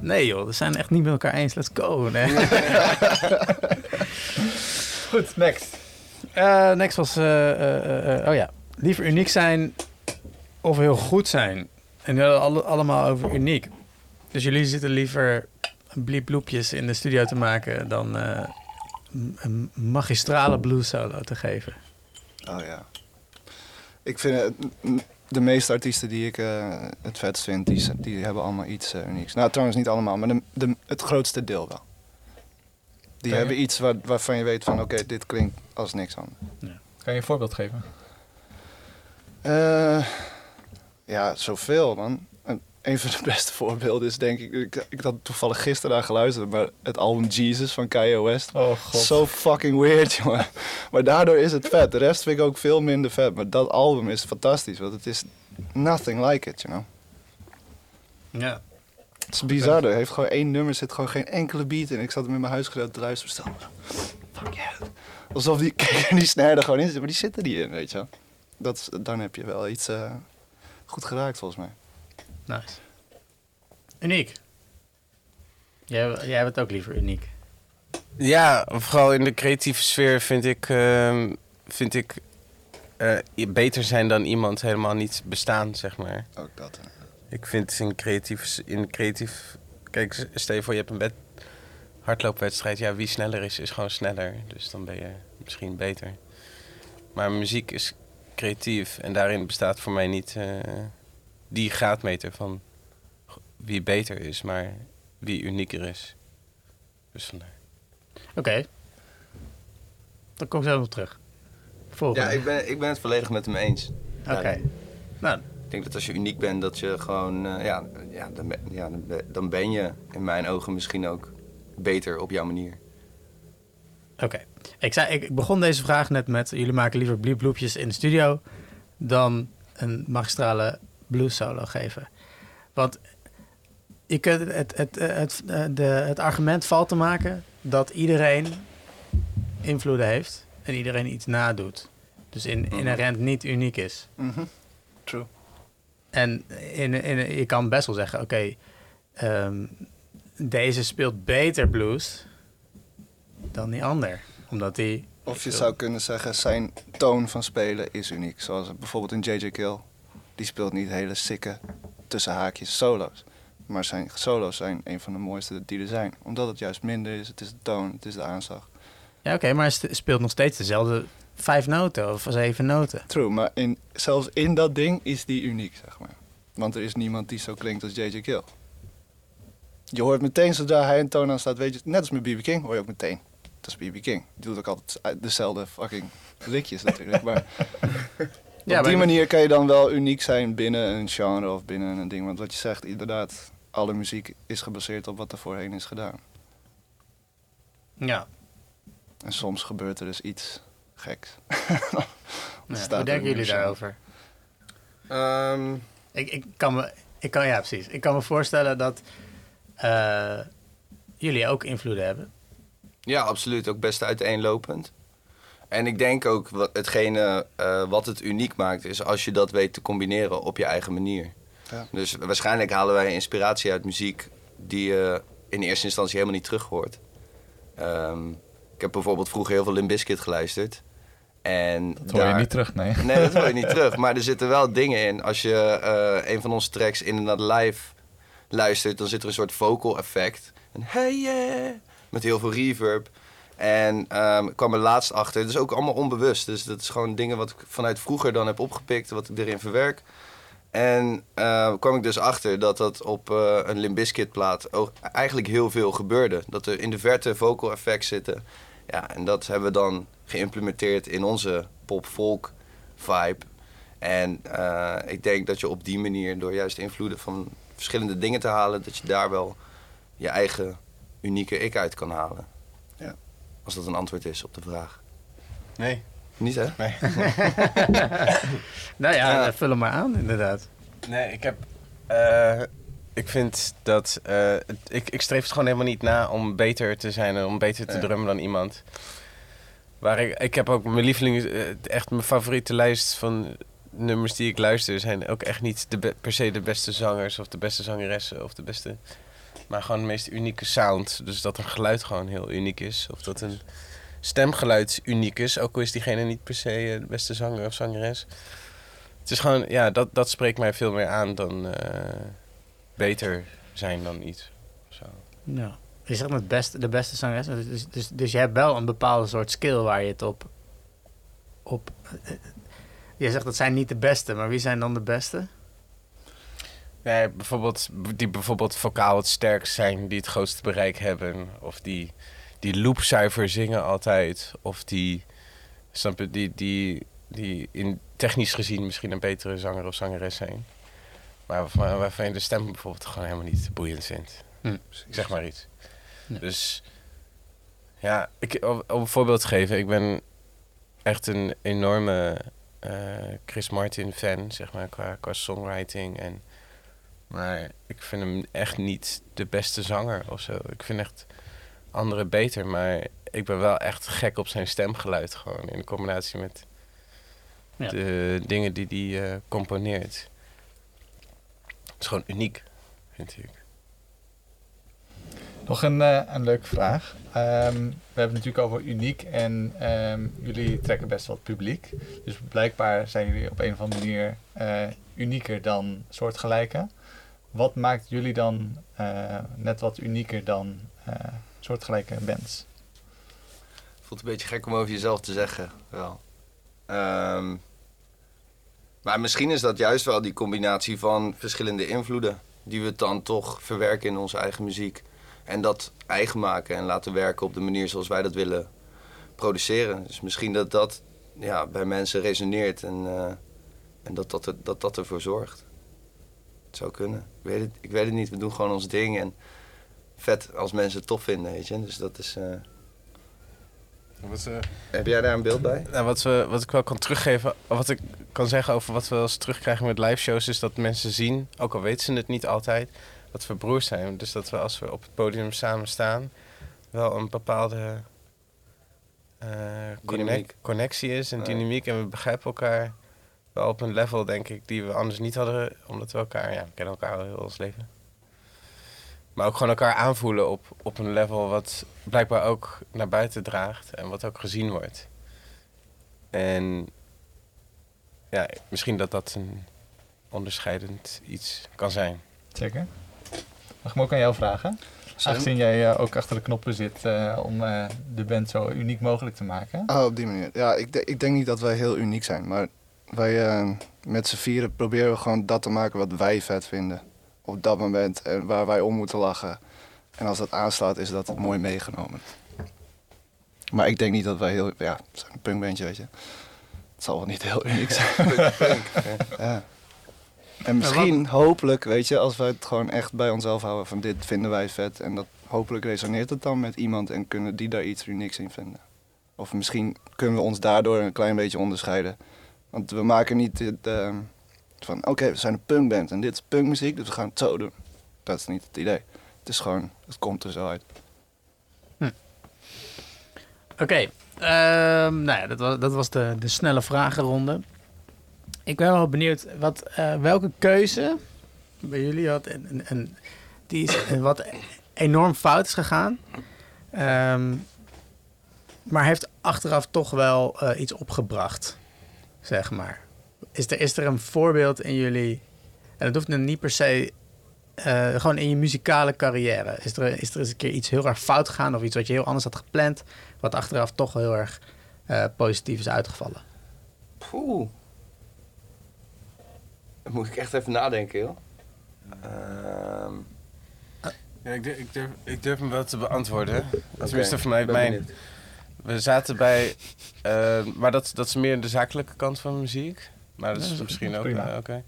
Nee joh, we zijn echt niet met elkaar eens. Let's go. Nee. Goed, next. Eh, next was, eh, eh, eh, oh ja, liever uniek zijn of heel goed zijn. En we hadden alle, allemaal over uniek. Dus jullie zitten liever blieploepjes in de studio te maken dan eh, een magistrale blues solo te geven. Oh ja. Ik vind het, de meeste artiesten die ik eh, het vetst vind, die, die hebben allemaal iets unieks. Nou, trouwens niet allemaal, maar de, de, het grootste deel wel. Die hebben iets waar, waarvan je weet van, oké, dit klinkt als niks anders. Kan je een voorbeeld geven? Eh, ja, zoveel, man. En een van de beste voorbeelden is denk ik, ik, ik had toevallig gisteren naar geluisterd, maar het album Jesus van Kanye West. Oh god. Zo fucking weird, jongen. Maar daardoor is het vet. De rest vind ik ook veel minder vet. Maar dat album is fantastisch, want het is nothing like it, you know. Ja. Het is bizar, er heeft gewoon één nummer, zit gewoon geen enkele beat in. Ik zat hem in mijn huisgenoot te luisteren, stel me Fuck yeah. Alsof die, kijk, die snare er gewoon in zit, maar die zit er niet in, weet je wel. Dat, is- dan heb je wel iets eh, goed geraakt, volgens mij. Nice. Uniek. Jij, jij hebt het ook liever uniek. Ja, vooral in de creatieve sfeer vind ik, ehm, vind ik eh, beter zijn dan iemand helemaal niet bestaan, zeg maar. Ook dat. hè. Ik vind in creatief, in creatief... Kijk, s- stel je voor je hebt een wed, hardloopwedstrijd. Ja, wie sneller is, is gewoon sneller. Dus dan ben je misschien beter. Maar muziek is creatief. En daarin bestaat voor mij niet eh, die graadmeter van wie beter is, maar wie unieker is. Dus vandaar. Oké. Dan kom ik zo nog terug. Volgende. Ja, ik ben, ik ben het volledig met hem eens. Oké. Ja, Nou, ik denk dat als je uniek bent, dat je gewoon... eh, ja, ja, dan, ben, ja dan, ben, dan ben je in mijn ogen misschien ook beter op jouw manier. Oké. Ik, zei, ik ik begon deze vraag net met... jullie maken liever blieploepjes in de studio... dan een magistrale blues solo geven. Want je kunt het, het, het, het, de, het argument valt te maken... dat iedereen invloeden heeft... en iedereen iets nadoet. Dus in, inherent niet uniek is. Mhm. True. En in, in, je kan best wel zeggen, oké, ehm, deze speelt beter blues dan die ander. Omdat die... Of je zou kunnen zeggen, zijn toon van spelen is uniek. Zoals bijvoorbeeld in J.J. Kill. die speelt niet hele sikke tussen haakjes solo's. Maar zijn solo's zijn een van de mooiste die er zijn. Omdat het juist minder is, het is de toon, het is de aanslag. Ja, oké, maar hij speelt nog steeds dezelfde vijf noten of zeven noten. True, maar in, zelfs in dat ding is die uniek, zeg maar. Want er is niemand die zo klinkt als J.J. Kill. Je hoort meteen zodra hij een toon aan staat, weet je, net als met B.B. King, hoor je ook meteen. Dat is B.B. King. Die doet ook altijd dezelfde fucking liedjes natuurlijk. Maar Ja, op die maar- manier kan je dan wel uniek zijn binnen een genre of binnen een ding. Want wat je zegt, inderdaad, alle muziek is gebaseerd op wat er voorheen is gedaan. Ja. En soms gebeurt er dus iets geks. Ja, Hoe denken jullie daarover? Ehm, Ik, ik kan me, ik kan, ja, precies. Ik kan me voorstellen dat eh, jullie ook invloeden hebben. Ja, absoluut. Ook best uiteenlopend. En ik denk ook wat hetgene eh, wat het uniek maakt, is als je dat weet te combineren op je eigen manier. Ja. Dus waarschijnlijk halen wij inspiratie uit muziek die je in eerste instantie helemaal niet terug hoort. Ehm, ik heb bijvoorbeeld vroeger heel veel Limp Bizkit geluisterd. En Dat hoor je niet terug, nee. Nee, dat hoor je niet terug. Maar er zitten wel dingen in. Als je eh, een van onze tracks in en live luistert, dan zit er een soort vocal effect. Een hey yeah, met heel veel reverb. En ehm, ik kwam er laatst achter. Dat is ook allemaal onbewust. Dus dat is gewoon dingen wat ik vanuit vroeger dan heb opgepikt, wat ik erin verwerk. En eh, kwam ik dus achter dat dat op eh, een Limp Bizkit plaat ook eigenlijk heel veel gebeurde. Dat er in de verte vocal effects zitten. Ja, en dat hebben we dan geïmplementeerd in onze pop-folk vibe. En eh, ik denk dat je op die manier, door juist invloeden van verschillende dingen te halen, dat je daar wel je eigen unieke ik uit kan halen. Ja. Als dat een antwoord is op de vraag. Nee. Niet hè? Nee. Nou ja, eh, vul hem maar aan, inderdaad. Nee, ik heb. eh, ik vind dat. eh, ik, ik streef het gewoon helemaal niet na om beter te zijn en om beter te Ja. drummen dan iemand. Waar ik, ik heb ook mijn lieveling, eh, echt mijn favoriete lijst van nummers die ik luister zijn ook echt niet de per se de beste zangers of de beste zangeressen of de beste. Maar gewoon de meest unieke sound. Dus dat een geluid gewoon heel uniek is. Of dat een stemgeluid uniek is. Ook al is diegene niet per se eh, de beste zanger of zangeres. Het is gewoon, ja, dat, dat spreekt mij veel meer aan dan beter zijn dan iets. Zo. Ja. Je zegt het beste, de beste zangeres. Dus, dus, dus je hebt wel een bepaalde soort skill waar je het op... op eh, je zegt dat zijn niet de beste, maar wie zijn dan de beste? Nee, bijvoorbeeld, die bijvoorbeeld vocaal het sterkst zijn, die het grootste bereik hebben. Of die, die loopzuiver zingen altijd. Of die, snap je, die, die, die in technisch gezien misschien een betere zanger of zangeres zijn. Maar waarvan, je de stem bijvoorbeeld gewoon helemaal niet boeiend vindt. Hm. Zeg maar iets. Dus ja, ik, om, om een voorbeeld te geven, ik ben echt een enorme eh, Chris Martin fan, zeg maar, qua, qua songwriting. En, maar ik vind hem echt niet de beste zanger of zo. Ik vind echt anderen beter, maar ik ben wel echt gek op zijn stemgeluid gewoon. In combinatie met Ja. de dingen die hij eh, componeert. Het is gewoon uniek, vind ik. Nog een, eh, een leuke vraag. Ehm, we hebben het natuurlijk over uniek en ehm, jullie trekken best wat publiek. Dus blijkbaar zijn jullie op een of andere manier eh, unieker dan soortgelijke. Wat maakt jullie dan eh, net wat unieker dan eh, soortgelijke bands? Voelt een beetje gek om over jezelf te zeggen, wel. Ehm, maar misschien is dat juist wel die combinatie van verschillende invloeden. Die we dan toch verwerken in onze eigen muziek. En dat eigen maken en laten werken op de manier zoals wij dat willen produceren. Dus misschien dat dat ja, bij mensen resoneert en, eh, en dat, dat, er, dat dat ervoor zorgt. Het zou kunnen. Ik weet, het, ik weet het niet. We doen gewoon ons ding en vet als mensen het tof vinden, weet je. Dus dat is... eh, Wat, eh, Heb jij daar een beeld bij? Nou, wat, we, wat ik wel kan teruggeven, wat ik kan zeggen over wat we wel eens terugkrijgen met live shows, is dat mensen zien, ook al weten ze het niet altijd, dat we broers zijn. Dus dat we als we op het podium samen staan, wel een bepaalde eh, connect- connectie is en dynamiek. En we begrijpen elkaar wel op een level, denk ik, die we anders niet hadden, omdat we elkaar, ja, we kennen elkaar al heel ons leven. Maar ook gewoon elkaar aanvoelen op, op een level wat blijkbaar ook naar buiten draagt en wat ook gezien wordt. En ja, misschien dat dat een onderscheidend iets kan zijn. Zeker. Mag ik me ook aan jou vragen? Aangezien jij eh, ook achter de knoppen zit eh, om eh, de band zo uniek mogelijk te maken. Oh, op die manier. Ja, ik, de- ik denk niet dat wij heel uniek zijn. Maar wij met z'n vieren proberen we gewoon dat te maken wat wij vet vinden. Op dat moment. En waar wij om moeten lachen. En als dat aanslaat, is dat mooi meegenomen. Maar ik denk niet dat wij heel... Ja, we zijn een punkbandje, weet je. Het zal wel niet heel uniek zijn. ja. En misschien, hopelijk, weet je, als wij het gewoon echt bij onszelf houden van dit vinden wij vet. En dat hopelijk resoneert het dan met iemand en kunnen die daar iets unieks in vinden. Of misschien kunnen we ons daardoor een klein beetje onderscheiden. Want we maken niet het, eh, van, oké, we zijn een punkband en dit is punkmuziek, dus we gaan het zo doen. Dat is niet het idee. Het is gewoon, het komt er zo uit. Oké, ehm, nou ja, dat was, dat was de, de snelle vragenronde. Ik ben wel benieuwd, wat, eh, welke keuze bij jullie had en, en, die is wat enorm fout is gegaan, ehm, maar heeft achteraf toch wel eh, iets opgebracht, zeg maar. Is er, is er een voorbeeld in jullie, en dat hoeft nu niet per se eh, gewoon in je muzikale carrière. Is er, is er eens een keer iets heel erg fout gegaan of iets wat je heel anders had gepland, wat achteraf toch heel erg eh, positief is uitgevallen? Poeh. Dan moet ik echt even nadenken, joh. Ehm, Ja, ik, durf, ik, durf, ik durf hem wel te beantwoorden. Tenminste, oké, voor mij, ben mijn, benieuwd. we zaten bij, eh, maar dat, dat is meer de zakelijke kant van muziek. Maar dat Ja, is dat is misschien ook, eh, oké.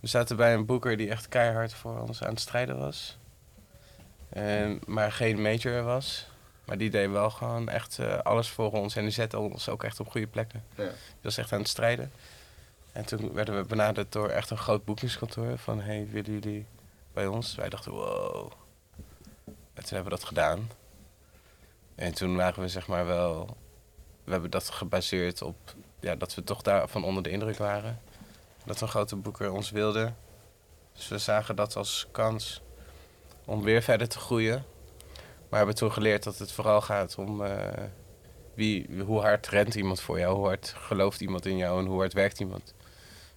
We zaten bij een boeker die echt keihard voor ons aan het strijden was. En, maar geen major was. Maar die deed wel gewoon echt eh, alles voor ons. En die zette ons ook echt op goede plekken. Ja. Die was echt aan het strijden. En toen werden we benaderd door echt een groot boekingskantoor. Van, hey, willen jullie bij ons? Wij dachten, wow. En toen hebben we dat gedaan. En toen waren we zeg maar wel... We hebben dat gebaseerd op ja, dat we toch daarvan onder de indruk waren. Dat een grote boeker ons wilde. Dus we zagen dat als kans om weer verder te groeien. Maar hebben toen geleerd dat het vooral gaat om eh, wie, hoe hard rent iemand voor jou, hoe hard gelooft iemand in jou en hoe hard werkt iemand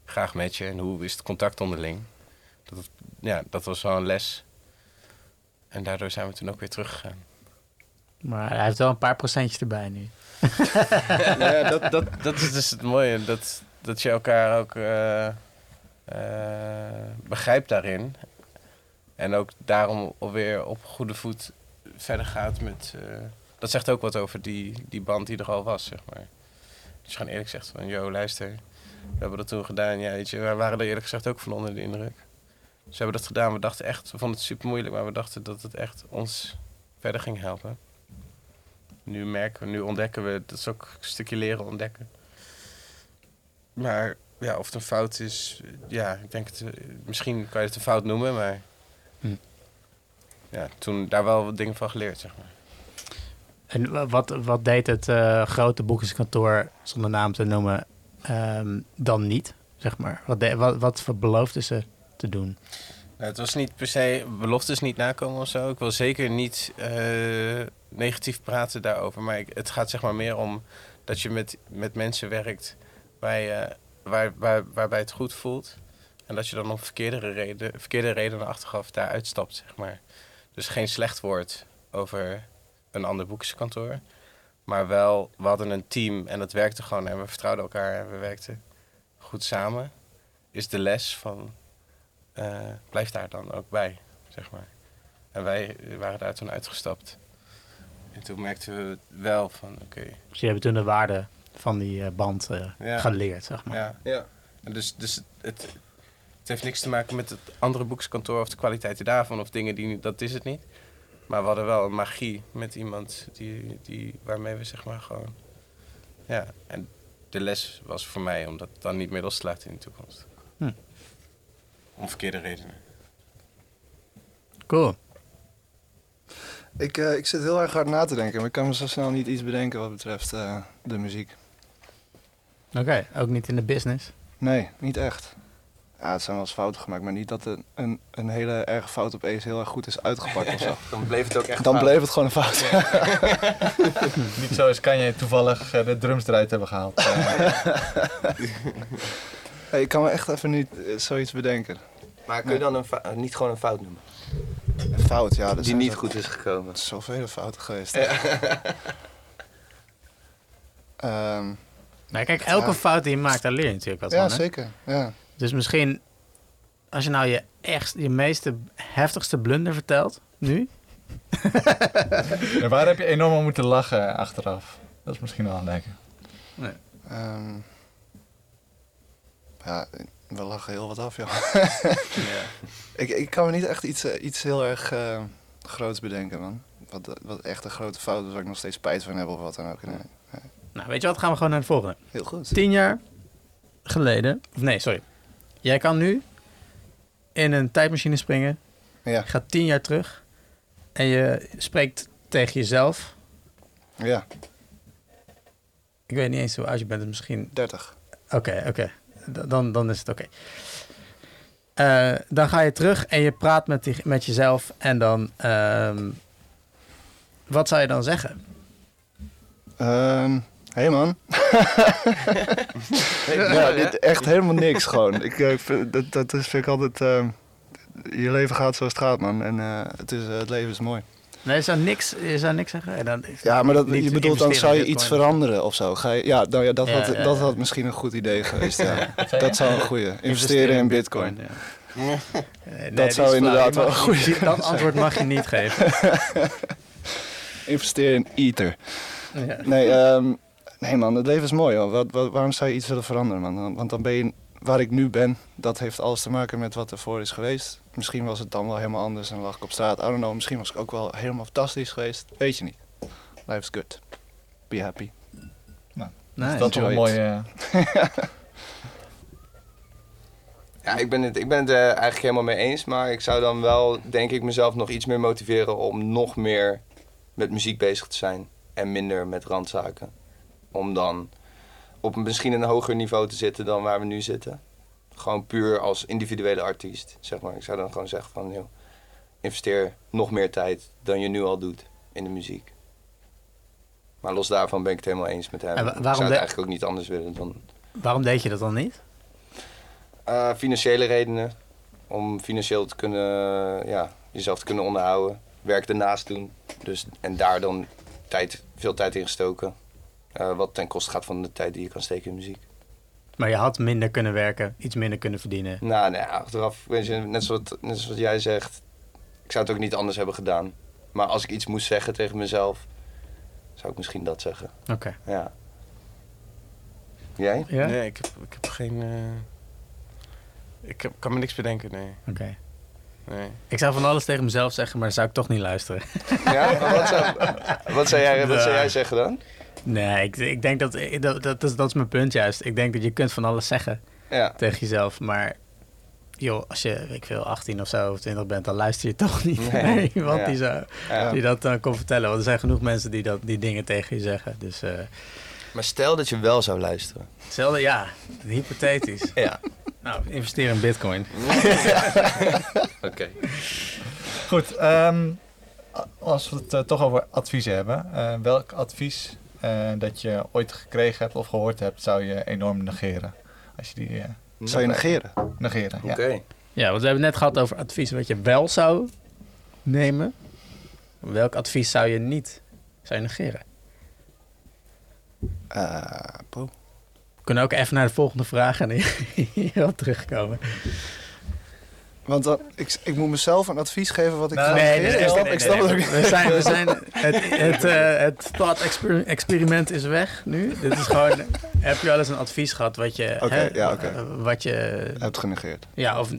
graag met je en hoe is het contact onderling. Dat, ja, dat was wel een les. En daardoor zijn we toen ook weer teruggegaan. Maar hij heeft wel een paar procentjes erbij nu. ja, dat, dat, dat is dus het mooie, dat, dat je elkaar ook eh, eh, begrijpt daarin. En ook daarom alweer op goede voet verder gaat met... eh, dat zegt ook wat over die, die band die er al was, zeg maar. Je gewoon eerlijk zegt van, yo, luister, we hebben dat toen gedaan. Ja, weet je, waren er eerlijk gezegd ook van onder de indruk. Dus hebben dat gedaan. We dachten echt, we vonden het super moeilijk, maar we dachten dat het echt ons verder ging helpen. Nu merken we, nu ontdekken we, dat is ook een stukje leren ontdekken. Maar ja, of het een fout is, ja, ik denk het, eh, misschien kan je het een fout noemen, maar Hm. ja, toen daar wel wat dingen van geleerd, zeg maar. En wa- wat, wat deed het eh, grote boekingskantoor, zonder naam te noemen, ehm, dan niet? Zeg maar. Wat, de- wat, wat voor beloofden ze te doen? Het was niet per se beloftes niet nakomen of zo. Ik wil zeker niet eh, negatief praten daarover. Maar het gaat zeg maar meer om dat je met, met mensen werkt waar je, waar, waar, waarbij het goed voelt. En dat je dan om verkeerde, reden, verkeerde redenen achteraf daar uitstapt, zeg maar. Dus geen slecht woord over een ander boekingskantoor. Maar wel, we hadden een team en dat werkte gewoon. En we vertrouwden elkaar en we werkten goed samen. Is de les van eh, blijf daar dan ook bij, zeg maar. En wij waren daar toen uitgestapt. En toen merkten we wel van, oké, Dus jullie hebben toen de waarde van die eh, band eh, Ja. geleerd, zeg maar. ja. Ja. En dus, dus het, het heeft niks te maken met het andere boekskantoor of de kwaliteiten daarvan of dingen die, dat is het niet. Maar we hadden wel een magie met iemand die, die, waarmee we zeg maar gewoon, ja. En de les was voor mij om dat dan niet meer los te laten in de toekomst. Hm. Om verkeerde redenen. Cool. Ik, eh, ik zit heel erg hard na te denken, maar ik kan me zo snel niet iets bedenken wat betreft eh, de muziek. Oké, ook niet in de business. Nee, niet echt. Ja, het zijn wel eens fouten gemaakt, maar niet dat een, een, een hele erge fout opeens heel erg goed is uitgepakt of zo. Dan bleef het ook echt Dan fout. bleef het gewoon een fout. Niet zo is kan je toevallig eh, de drums eruit hebben gehaald. Hey, ik kan me echt even niet eh, zoiets bedenken. Maar kun je dan een niet gewoon een fout noemen? Een fout, ja. Dat Die zijn niet zo- goed is gekomen. Er zijn zoveel fouten geweest. Ehm, Nou, kijk, elke Ja. fout die je maakt, daar leer je natuurlijk wat ja, van. Hè? zeker. Ja. Dus misschien, als je nou je, echt, je meeste heftigste blunder vertelt, nu, waar heb je enorm om moeten lachen achteraf? Dat is misschien wel aan denken. Ehm, ja, we lachen heel wat af, joh. ik, ik kan me niet echt iets, eh, iets heel erg eh, groots bedenken, man. Wat, wat echt een grote fout is waar ik nog steeds spijt van heb of wat dan ook. Nee. nou weet je wat, gaan we gewoon naar de volgende. Heel goed. Tien jaar geleden, of nee, sorry. Jij kan nu in een tijdmachine springen, Ja, je gaat tien jaar terug en je spreekt tegen jezelf. ja, Ik weet niet eens hoe oud je bent, dus misschien 30. Oké, oké. Dan, dan is het oké. Eh, dan ga je terug en je praat met, die, met jezelf en dan... ehm, wat zou je dan zeggen? Ehm hey man. ja, dit, echt helemaal niks gewoon. Ik, eh, vind- dat, dat is, vind ik altijd... ehm, je leven gaat zoals het gaat, man. En eh, het, is, het leven is mooi. Nee, je zou niks, je zou niks zeggen? En dan, Ja, maar dat, je bedoelt dan investeren zou je iets veranderen of zo. Ga je, ja, nou ja, dat, Ja, had, ja, dat ja. had misschien een goed idee geweest. Dat zou een goede. Investeren in bitcoin. ja. Nee, Dat zou inderdaad wel een goeie Dat antwoord mag je niet geven. Investeren in Ether. Ja. Nee, ehm, nee man, het leven is mooi. Hoor. Wat, wat- waarom zou je iets willen veranderen, man? Want dan ben je waar ik nu ben. Dat heeft alles te maken met wat ervoor is geweest. Misschien was het dan wel helemaal anders en lag ik op straat. I don't know. Misschien was ik ook wel helemaal fantastisch geweest. Weet je niet. Life is good. Be happy. Nee, Dat is toch een mooie... Ja, ik ben het, ik ben het eh, eigenlijk helemaal mee eens. Maar ik zou dan wel, denk ik, mezelf nog iets meer motiveren om nog meer met muziek bezig te zijn. En minder met randzaken. Om dan op misschien een hoger niveau te zitten dan waar we nu zitten. Gewoon puur als individuele artiest, zeg maar. Ik zou dan gewoon zeggen van, joh, investeer nog meer tijd dan je nu al doet in de muziek. Maar los daarvan ben ik het helemaal eens met hem. En wa- ik waarom zou het de- eigenlijk ook niet anders willen dan Waarom deed je dat dan niet? eh, financiële redenen. Om financieel te kunnen, ja, jezelf te kunnen onderhouden. Werk ernaast doen. Dus, en daar dan tijd, veel tijd in gestoken. Eh, wat ten koste gaat van de tijd die je kan steken in muziek. Maar je had minder kunnen werken, iets minder kunnen verdienen. Nou, nee, achteraf, weet je, net zoals, net zoals jij zegt. Ik zou het ook niet anders hebben gedaan. Maar als ik iets moest zeggen tegen mezelf, zou ik misschien dat zeggen. Oké. Ja. Jij? Ja? Nee, ik heb, ik heb geen... eh, ik heb, kan me niks bedenken, nee. Oké. nee. Ik zou van alles tegen mezelf zeggen, maar dan zou ik toch niet luisteren. Ja? Maar wat, zou, wat, zou jij, wat zou jij zeggen dan? Nee, ik, ik denk dat, dat, dat, is, dat is mijn punt juist. Ik denk dat je kunt van alles zeggen Ja. tegen jezelf, maar joh, als je, ik veel, 18 of zo of 20 bent, dan luister je toch niet Nee. naar iemand Ja. die, zo, ja. die dat dan kon vertellen. Want er zijn genoeg mensen die, dat, die dingen tegen je zeggen. Dus eh, Maar stel dat je wel zou luisteren. hetzelfde, ja, hypothetisch. Ja. nou, investeer in bitcoin. Oké. Goed, ehm, als we het eh, toch over adviezen hebben. eh, welk advies eh, dat je ooit gekregen hebt of gehoord hebt, zou je enorm negeren? Als je die eh, Zou je negeren? negeren, ja. Oké. Ja, want we hebben het net gehad over advies wat je wel zou nemen. Welk advies zou je niet zou je negeren? Eh, poeh. We kunnen ook even naar de volgende vraag en hierop terugkomen. Want dan, ik, ik moet mezelf een advies geven wat ik Nou, nee, nee, ik snap, nee, ik snap nee, het ook niet. We zijn, we zijn, het, het, eh, het thought exper- experiment is weg nu. Dit is gewoon, heb je wel eens een advies gehad wat je, hè, ja, eh, wat je, Hebt genegeerd. ja, of,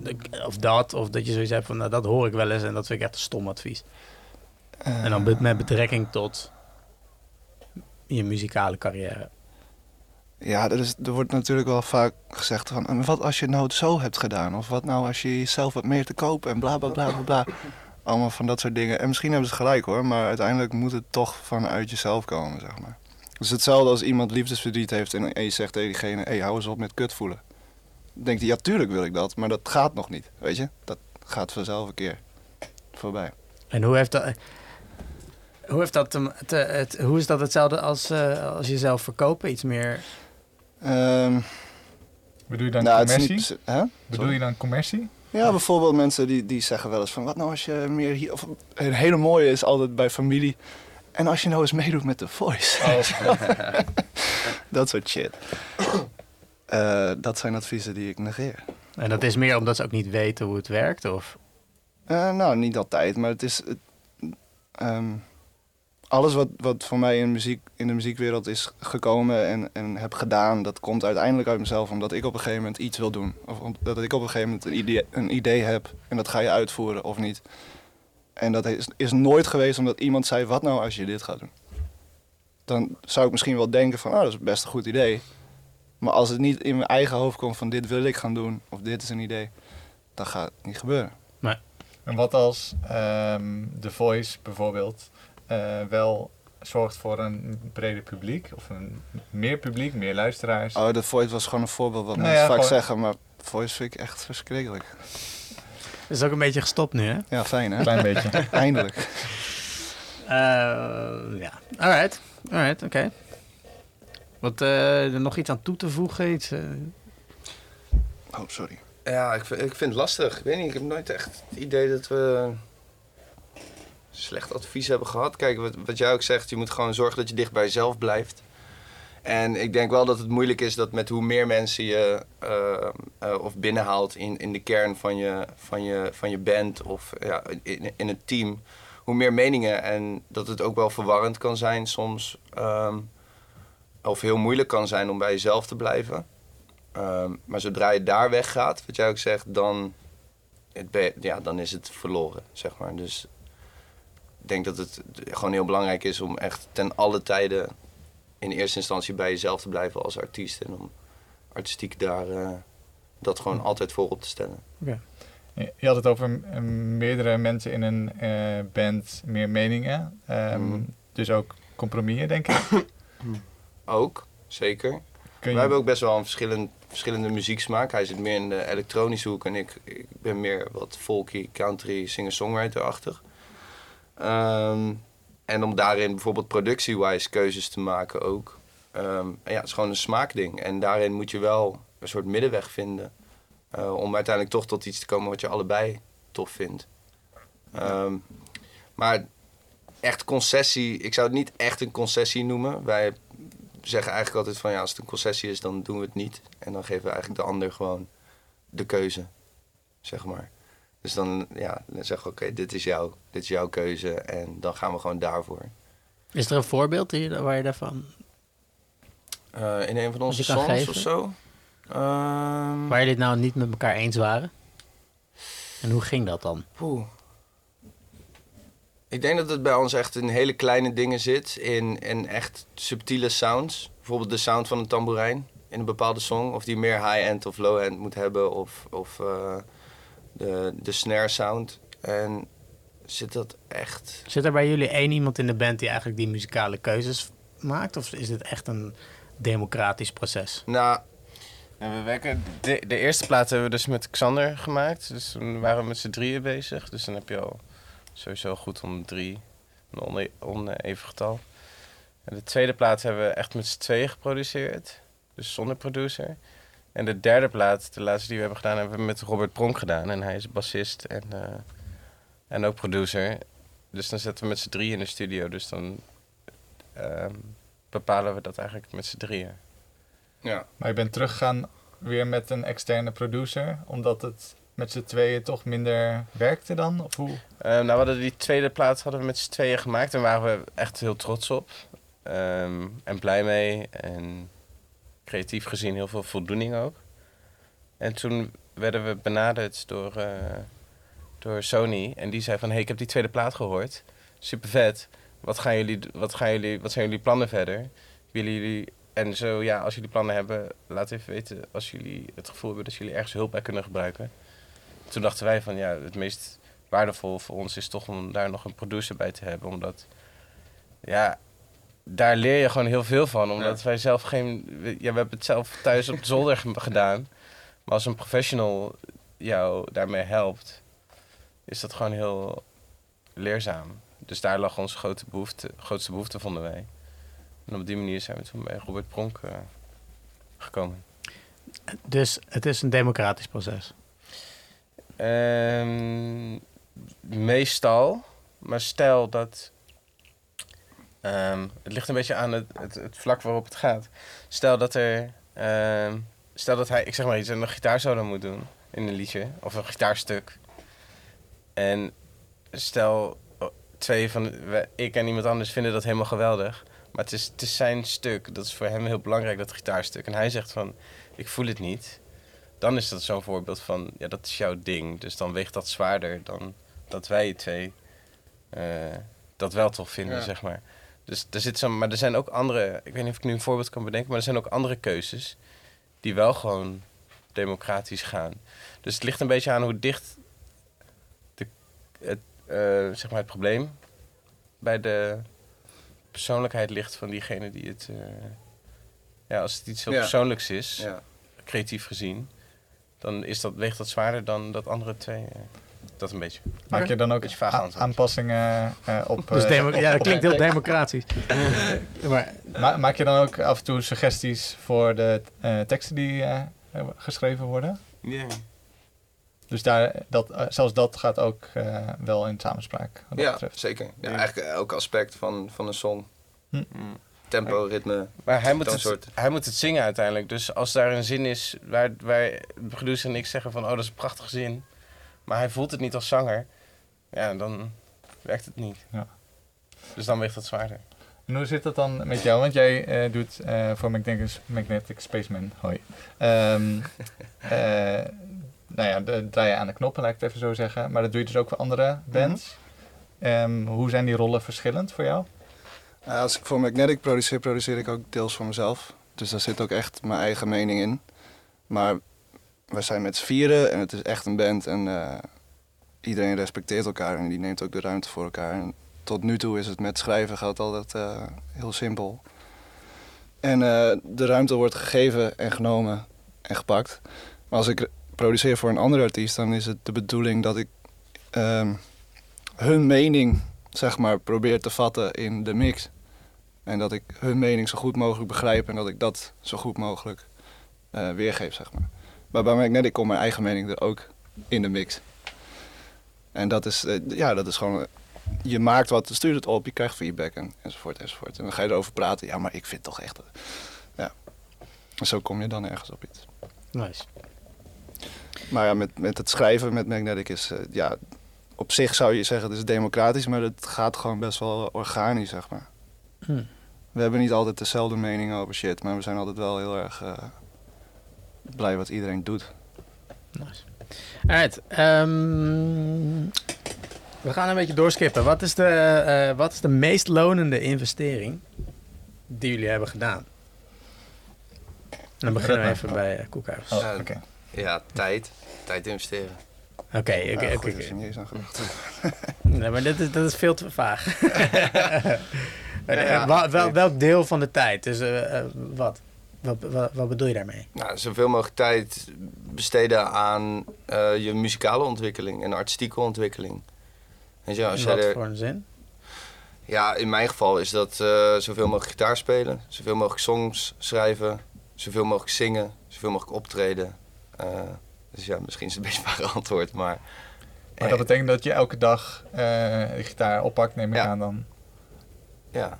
of dat, of dat je zoiets hebt van, nou, dat hoor ik wel eens en dat vind ik echt een stom advies. En dan met betrekking tot je muzikale carrière. Ja, er, is, er wordt natuurlijk wel vaak gezegd van... "En wat als je nou het zo hebt gedaan? Of wat nou als je jezelf wat meer te kopen en bla bla bla bla bla. Allemaal van dat soort dingen. En misschien hebben ze gelijk hoor, maar uiteindelijk moet het toch vanuit jezelf komen, zeg maar. Dus hetzelfde als iemand liefdesverdriet heeft en je zegt tegen diegene... hé, hey, hou eens op met kut voelen. Dan denkt hij, ja, tuurlijk wil ik dat, maar dat gaat nog niet, weet je? Dat gaat vanzelf een keer voorbij. En hoe heeft dat... Hoe, heeft dat te- te- het, hoe is dat hetzelfde als, eh, als jezelf verkopen? Iets meer... Ehm, Bedoel je dan Nou, het is commercie? niet, hè? Bedoel je dan commercie? Ja, bijvoorbeeld mensen die, die zeggen wel eens van... wat nou als je meer hier... Of, een hele mooie is altijd bij familie... en als je nou eens meedoet met The Voice. Oh, dat soort shit. Eh, dat zijn adviezen die ik negeer. En dat is meer omdat ze ook niet weten hoe het werkt? Of? Eh, nou, niet altijd, maar het is... het- ehm, alles wat, wat voor mij in, muziek, in de muziekwereld is gekomen en, en heb gedaan... dat komt uiteindelijk uit mezelf omdat ik op een gegeven moment iets wil doen. Of omdat ik op een gegeven moment een idee, een idee heb en dat ga je uitvoeren of niet. En dat is, is nooit geweest omdat iemand zei, wat nou als je dit gaat doen? Dan zou ik misschien wel denken van, oh, dat is best een goed idee. Maar als het niet in mijn eigen hoofd komt van, dit wil ik gaan doen of dit is een idee... dan gaat het niet gebeuren. En wat als ehm The Voice bijvoorbeeld wel zorgt voor een breder publiek? Of een meer publiek, meer luisteraars? Oh, de Voice was gewoon een voorbeeld wat Nou mensen ja, vaak gewoon- zeggen, maar Voice vind ik echt verschrikkelijk. Is ook een beetje gestopt nu, hè? Ja, fijn hè? Klein beetje. Eindelijk. Eh, ja, alright. Alright, oké. Wat, eh, er nog iets aan toe te voegen? Iets, eh, Oh, sorry. Ja, ik, vind- ik vind het lastig. Ik weet niet, ik heb nooit echt het idee dat we slecht advies hebben gehad. Kijk, wat, wat jij ook zegt, je moet gewoon zorgen dat je dicht bij jezelf blijft. En ik denk wel dat het moeilijk is dat met hoe meer mensen je eh, eh, of binnenhaalt in, in de kern van je, van je, van je band of ja, in, in het team, hoe meer meningen en dat het ook wel verwarrend kan zijn soms. ehm, of heel moeilijk kan zijn om bij jezelf te blijven. Ehm, maar zodra je daar weggaat, wat jij ook zegt, dan, het ja, dan is het verloren, zeg maar. Dus denk dat het gewoon heel belangrijk is om echt ten alle tijden in eerste instantie bij jezelf te blijven als artiest. En om artistiek daar eh, dat gewoon altijd voorop te stellen. oké. Je had het over eh, meerdere mensen in een eh, band, meer meningen. Ehm, Mhm. Dus ook compromissen, denk ik. Ook, zeker. Kun Wij je, hebben ook best wel een verschillend, verschillende muzieksmaak. Hij zit meer in de elektronische hoek en ik, ik ben meer wat folky, country, singer-songwriter-achtig. Ehm, en om daarin bijvoorbeeld productie-wise keuzes te maken ook. Ehm, ja, het is gewoon een smaakding. En daarin moet je wel een soort middenweg vinden. eh, om uiteindelijk toch tot iets te komen wat je allebei tof vindt. Ehm, maar echt concessie, ik zou het niet echt een concessie noemen. Wij zeggen eigenlijk altijd van ja, als het een concessie is, dan doen we het niet. En dan geven we eigenlijk de ander gewoon de keuze, zeg maar. Dus dan, ja, dan zeggen we oké, dit is jouw, dit is jouw keuze en dan gaan we gewoon daarvoor. Is er een voorbeeld hier, waar je daarvan... Eh, in een van onze je songs geven? of zo. Ehm, Waar jullie het nou niet met elkaar eens waren? En hoe ging dat dan? Poeh. Ik denk dat het bij ons echt in hele kleine dingen zit. In, in echt subtiele sounds. Bijvoorbeeld de sound van een tamboerijn in een bepaalde song. Of die meer high-end of low-end moet hebben. Of, of eh, de, de snare sound. En zit dat echt... Zit er bij jullie één iemand in de band die eigenlijk die muzikale keuzes maakt? Of is dit echt een democratisch proces? Nou, En we werken, de, de eerste plaat hebben we dus met Xander gemaakt. Dus toen waren we met z'n drieën bezig. Dus dan heb je al sowieso goed om drie, een one- oneven getal. En de tweede plaat hebben we echt met z'n tweeën geproduceerd. Dus zonder producer. En de derde plaat, de laatste die we hebben gedaan, hebben we met Robert Pronk gedaan. En hij is bassist en, eh, en ook producer. Dus dan zetten we met z'n drieën in de studio. Dus dan ehm, bepalen we dat eigenlijk met z'n drieën. ja. maar je bent teruggegaan weer met een externe producer, omdat het met z'n tweeën toch minder werkte dan? Of hoe? Eh, nou, we hadden die tweede plaat hadden we met z'n tweeën gemaakt. Daar waren we echt heel trots op. Ehm, en blij mee. En creatief gezien heel veel voldoening ook. En toen werden we benaderd door, eh, door Sony. En die zei van, hey, ik heb die tweede plaat gehoord. Super vet. Wat, gaan jullie, wat, gaan jullie, wat zijn jullie plannen verder? Willen jullie... En zo, ja, als jullie plannen hebben, laat even weten als jullie het gevoel hebben dat jullie ergens hulp bij kunnen gebruiken. Toen dachten wij van, ja, het meest waardevol voor ons is toch om daar nog een producer bij te hebben. Omdat, ja, daar leer je gewoon heel veel van. Omdat wij zelf geen... we- Ja, we hebben het zelf thuis op de zolder ge- gedaan. Maar als een professional jou daarmee helpt, is dat gewoon heel leerzaam. Dus daar lag onze grote behoefte, grootste behoefte, vonden wij. En op die manier zijn we toen bij Robert Pronk eh, gekomen. Dus het is een democratisch proces. Ehm, meestal. Maar stel dat... ehm, het ligt een beetje aan het, het, het vlak waarop het gaat. Stel dat er... ehm, stel dat hij, ik zeg maar iets, een gitaarsolo moet doen in een liedje. Of een gitaarstuk. En stel twee van... Ik en iemand anders vinden dat helemaal geweldig. Maar het is, het is zijn stuk. Dat is voor hem heel belangrijk, dat gitaarstuk. En hij zegt van, ik voel het niet. Dan is dat zo'n voorbeeld van, ja, dat is jouw ding. Dus dan weegt dat zwaarder dan dat wij twee eh, dat wel tof vinden, Ja. zeg maar. Dus er zit zo, maar er zijn ook andere, ik weet niet of ik nu een voorbeeld kan bedenken, maar er zijn ook andere keuzes die wel gewoon democratisch gaan. Dus het ligt een beetje aan hoe dicht de, het, eh, zeg maar het probleem bij de persoonlijkheid ligt van diegene die het. eh, ja, als het iets heel Ja. persoonlijks is, Ja. creatief gezien, dan is dat, weegt dat zwaarder dan dat andere twee. eh, dat een beetje. Maak je dan ook Beetje vaag aanpassingen eh, op... Dus eh, ja, dat klinkt heel democratisch. maar Ma- maak je dan ook af en toe suggesties voor de eh, teksten die eh, geschreven worden? Dus daar, dat, eh, zelfs dat gaat ook eh, wel in samenspraak. Ja, betreft. zeker. Ja, Ja. eigenlijk elk aspect van, van een song. Mm. Tempo, ritme. Maar hij moet, het, soort. hij moet het zingen uiteindelijk. Dus als daar een zin is waar, waar de producer en ik zeggen van... oh, dat is een prachtige zin. Maar hij voelt het niet als zanger. Ja, dan werkt het niet. Ja. Dus dan weegt dat zwaarder. En hoe zit dat dan met jou? Want jij eh, doet eh, voor Magnetic, Magnetic Spaceman, hoi. Ehm eh, nou ja, de, draai je aan de knoppen, laat ik het even zo zeggen. Maar dat doe je dus ook voor andere bands. Ehm, hoe zijn die rollen verschillend voor jou? Als ik voor Magnetic produceer, produceer ik ook deels voor mezelf. Dus daar zit ook echt mijn eigen mening in. Maar we zijn met z'n vieren en het is echt een band. En eh, iedereen respecteert elkaar en die neemt ook de ruimte voor elkaar. En tot nu toe is het met schrijven gaat altijd eh, heel simpel. En eh, de ruimte wordt gegeven en genomen en gepakt. Maar als ik produceer voor een andere artiest, dan is het de bedoeling dat ik ehm, hun mening zeg maar, probeer te vatten in de mix. En dat ik hun mening zo goed mogelijk begrijp en dat ik dat zo goed mogelijk weergeef, zeg maar. Maar bij Magnetic komt mijn eigen mening er ook in de mix. En dat is, eh, ja, dat is gewoon... je maakt wat, stuurt het op, je krijgt feedback en, enzovoort, enzovoort. En dan ga je erover praten. Ja, maar ik vind toch echt... Ja. En zo kom je dan ergens op iets. nice. Maar ja, met, met het schrijven met Magnetic is... eh, ja, op zich zou je zeggen het is democratisch, maar het gaat gewoon best wel organisch, zeg maar. Hm. We hebben niet altijd dezelfde mening over shit, maar we zijn altijd wel heel erg eh, blij wat iedereen doet. Nice. Alright. ehm, we gaan een beetje doorskippen. Wat is, de, eh, wat is de meest lonende investering die jullie hebben gedaan? Dan beginnen we even bij uh, Koekhuis. Oh, Ja. oké. Ja, tijd. Tijd investeren. Oké, oké, oké. is er niet eens aan gedacht. Nee, maar dit is, dat is veel te vaag. Eh, Ja, wel, ik- welk deel van de tijd? Dus eh, eh, wat? Wat, wat? wat bedoel je daarmee? Nou, zoveel mogelijk tijd besteden aan eh, je muzikale ontwikkeling en artistieke ontwikkeling. Weet je, als In jij wat er, voor een zin? Ja, in mijn geval is dat eh, zoveel mogelijk gitaar spelen, zoveel mogelijk songs schrijven, zoveel mogelijk zingen, zoveel mogelijk optreden. Eh, dus ja, misschien is het een beetje een antwoord, maar... Maar dat betekent dat je elke dag eh, de gitaar oppakt, neem ik Ja. aan dan. Ja,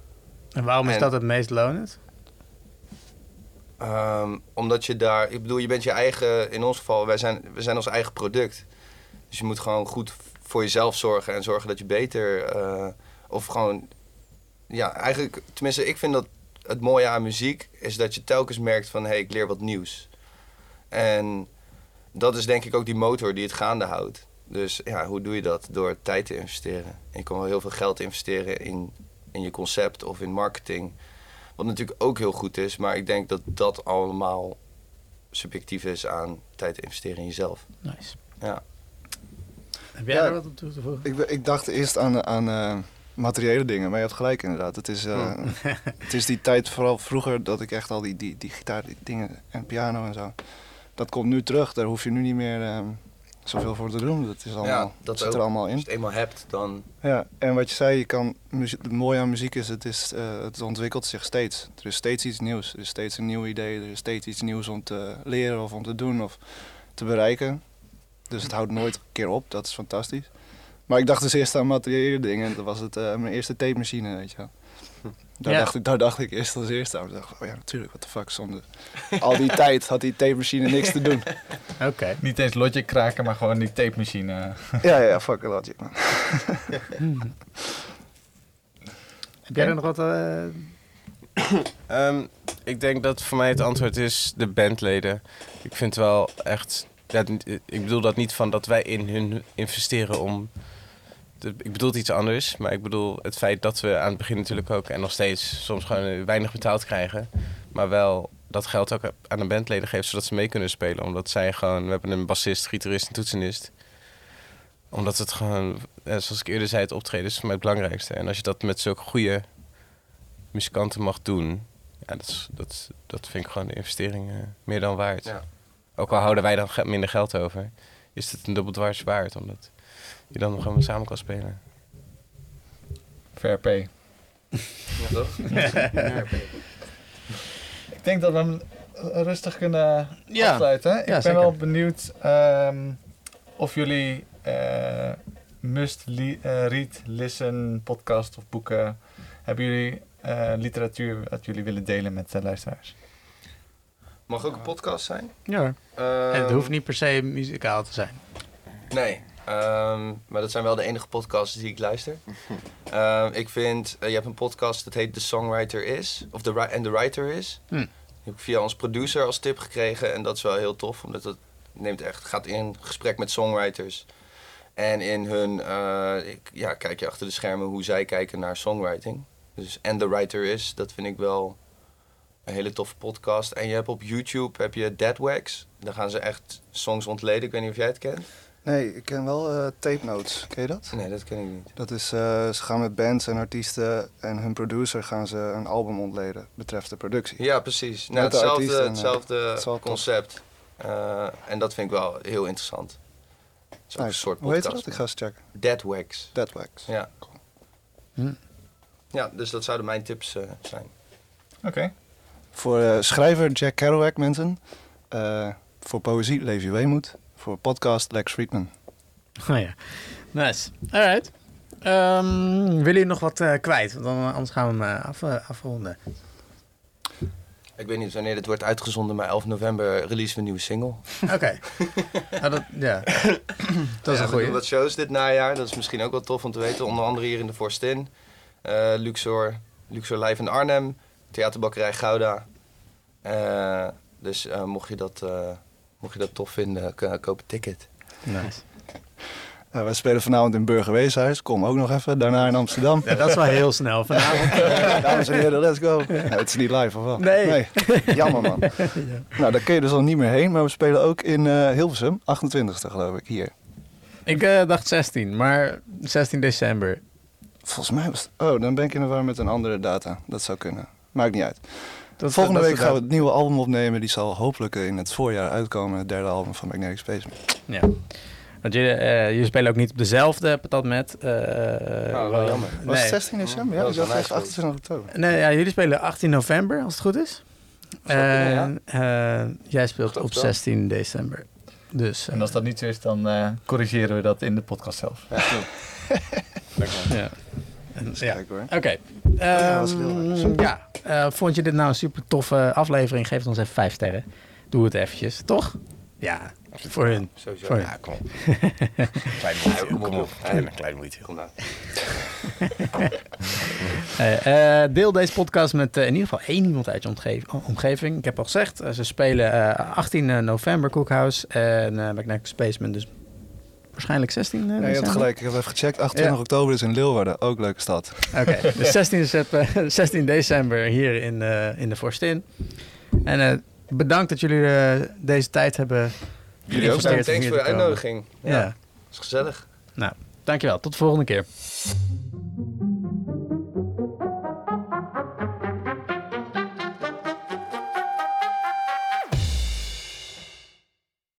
En waarom is En- dat het meest lonend? Ehm, omdat je daar, ik bedoel, je bent je eigen, in ons geval, wij zijn, we zijn ons eigen product. Dus je moet gewoon goed voor jezelf zorgen en zorgen dat je beter, eh, of gewoon, ja, eigenlijk, tenminste, ik vind dat het mooie aan muziek is dat je telkens merkt van, hé, hey, ik leer wat nieuws. En dat is denk ik ook die motor die het gaande houdt. Dus ja, hoe doe je dat? Door tijd te investeren. En je kan wel heel veel geld investeren in, in je concept of in marketing. Wat natuurlijk ook heel goed is, maar ik denk dat dat allemaal subjectief is aan tijd te investeren in jezelf. Nice. Ja. Heb jij Ja. er wat op toe te voegen? Ik, ik dacht eerst aan, aan eh, materiële dingen, maar je hebt gelijk inderdaad. Het is, eh, het is die tijd, vooral vroeger, dat ik echt al die, die, die gitaar die dingen en piano en zo. Dat komt nu terug, daar hoef je nu niet meer ehm, zoveel voor te doen. Dat is allemaal, Ja, dat zit ook. er allemaal Als je in. het eenmaal hebt, dan... Ja, en wat je zei, je kan, het mooie aan muziek is, het, is eh, het ontwikkelt zich steeds. Er is steeds iets nieuws. Er is steeds een nieuw idee. Er is steeds iets nieuws om te leren of om te doen of te bereiken. Dus het houdt nooit een keer op. Dat is fantastisch. Maar ik dacht dus eerst aan materiële dingen. En dat was het, eh, mijn eerste tape machine, weet je wel. Daar, Ja. dacht ik, daar dacht ik eerst als eerste aan. Ik dacht, oh ja, natuurlijk, what the fuck. Zonder al die tijd had die tape machine niks te doen. Oké. Niet eens Logic kraken, maar gewoon die tape machine. ja, ja, fuck it, Logic, man. Heb jij er nog wat... eh, Ehm, ik denk dat voor mij het antwoord is de bandleden. Ik vind wel echt. Dat, ik bedoel dat niet van dat wij in hun investeren om. Ik bedoel het iets anders, maar ik bedoel het feit dat we aan het begin natuurlijk ook en nog steeds soms gewoon weinig betaald krijgen. Maar wel dat geld ook aan de bandleden geven zodat ze mee kunnen spelen. Omdat zij gewoon. We hebben een bassist, gitarist en toetsenist. Omdat het gewoon, zoals ik eerder zei, het optreden is voor mij het belangrijkste. En als je dat met zulke goede muzikanten mag doen, ja, dat, is, dat, dat vind ik gewoon de investering eh, meer dan waard. Ja. Ook al houden wij dan minder geld over, is het een dubbel dwars waard, omdat je dan gewoon samen kan spelen. Fair pay. Ja, toch? Ik denk dat we hem rustig kunnen Ja. afsluiten. Ik ben zeker. wel benieuwd ehm, of jullie eh, must li- eh, read, listen, podcast of boeken... Hebben jullie eh, literatuur wat jullie willen delen met de luisteraars? Mag ook een podcast zijn? ja. En het Ehm, hoeft niet per se muzikaal te zijn. Nee, ehm, maar dat zijn wel de enige podcasts die ik luister. Ehm, ik vind, eh, je hebt een podcast dat heet The Songwriter Is, of The and The Writer Is. Hm. Die heb ik via ons producer als tip gekregen en dat is wel heel tof, omdat het neemt echt, gaat in gesprek met songwriters. En in hun, eh, ik, ja, kijk je achter de schermen hoe zij kijken naar songwriting. Dus And The Writer Is, dat vind ik wel een hele toffe podcast. En je hebt op YouTube heb je Dead Wax. Daar gaan ze echt songs ontleden. Ik weet niet of jij het kent. Nee, ik ken wel eh, tape notes. Ken je dat? Nee, dat ken ik niet. Dat is, eh, ze gaan met bands en artiesten en hun producer gaan ze een album ontleden betreft de productie. Ja, precies. Nou, hetzelfde en, eh, hetzelfde concept. Eh, en dat vind ik wel heel interessant. Het is ook een soort Hoe heet dat? Ik ga eens checken. Dead Wax. Dead Wax. Ja. Hm. ja, dus dat zouden mijn tips eh, zijn. Oké. Voor schrijver Jack Kerouac, mensen. Eh, voor poëzie Levi Weemoed. Voor podcast Lex Friedman. Oh ja. Nice. Alright. Ehm willen jullie nog wat eh, kwijt? Want dan, anders gaan we hem eh, af, eh, afronden. Ik weet niet wanneer dit wordt uitgezonden, maar 11 november releasen we een nieuwe single. Oké. Nou, dat, ja. dat is Ja, een we doen goeie. wat shows dit najaar. Dat is misschien ook wel tof om te weten. Onder andere hier in de Forstin. eh Luxor, Luxor Live in Arnhem. Theaterbakkerij Gouda. Eh, dus eh, mocht, je dat, eh, mocht je dat tof vinden, k- koop een ticket. Nice. Eh, wij spelen vanavond in Burgerweeshuis. Kom ook nog even. Daarna in Amsterdam. Ja, dat is wel heel snel vanavond. Eh, dames en heren, let's go. Ja, het is niet live, of wel? Nee. Jammer, man. Nou, daar kun je dus al niet meer heen. Maar we spelen ook in eh, Hilversum. 28e, geloof ik, hier. Ik eh, dacht 16, maar 16 december. Volgens mij was het... Oh, dan ben ik in de war met een andere data. Dat zou kunnen. Maakt niet uit. Dat, Volgende dat week gaan we het nieuwe album opnemen. Die zal hopelijk in het voorjaar uitkomen. Het derde album van Magnetic Space. Ja. Want jullie, eh, jullie spelen ook niet op dezelfde patat met. eh Nou, wel jammer. Was het 16 december? Ja, Dat nice 28 oktober. Nee, ja, jullie spelen 18 november, als het goed is. En eh, jij speelt op het wel. 16 december. Dus, En als dat niet zo is, dan eh, corrigeren we dat in de podcast zelf. ja. Ja. Hoor. Oké. Ja, dat is heel Ehm, ja, eh, vond je dit nou een super toffe aflevering? Geef het ons even vijf sterren. Doe het eventjes, toch? Ja, voor hun. Sowieso. Voor hun. Ja, kom. Klein moeite, kom op, kom op. joh. Kleine, kleine moeite. Kom nou. Eh, eh, deel deze podcast met in ieder geval één iemand uit je omgeving. omgeving. Ik heb al gezegd, ze spelen eh, 18 november Cookhouse en uh, Magnetic Spaceman dus waarschijnlijk 16 uh, Nee, je hebt gelijk. Ik heb even gecheckt. 28 Ja. oktober is in Leeuwarden. Ook leuke stad. Oké, dus 16, december, 16 december hier in, eh, in de Forstin. En eh, bedankt dat jullie eh, deze tijd hebben Jullie ook. om Thanks hier voor de uitnodiging. Ja, Ja. is gezellig. dankjewel. Tot de volgende keer.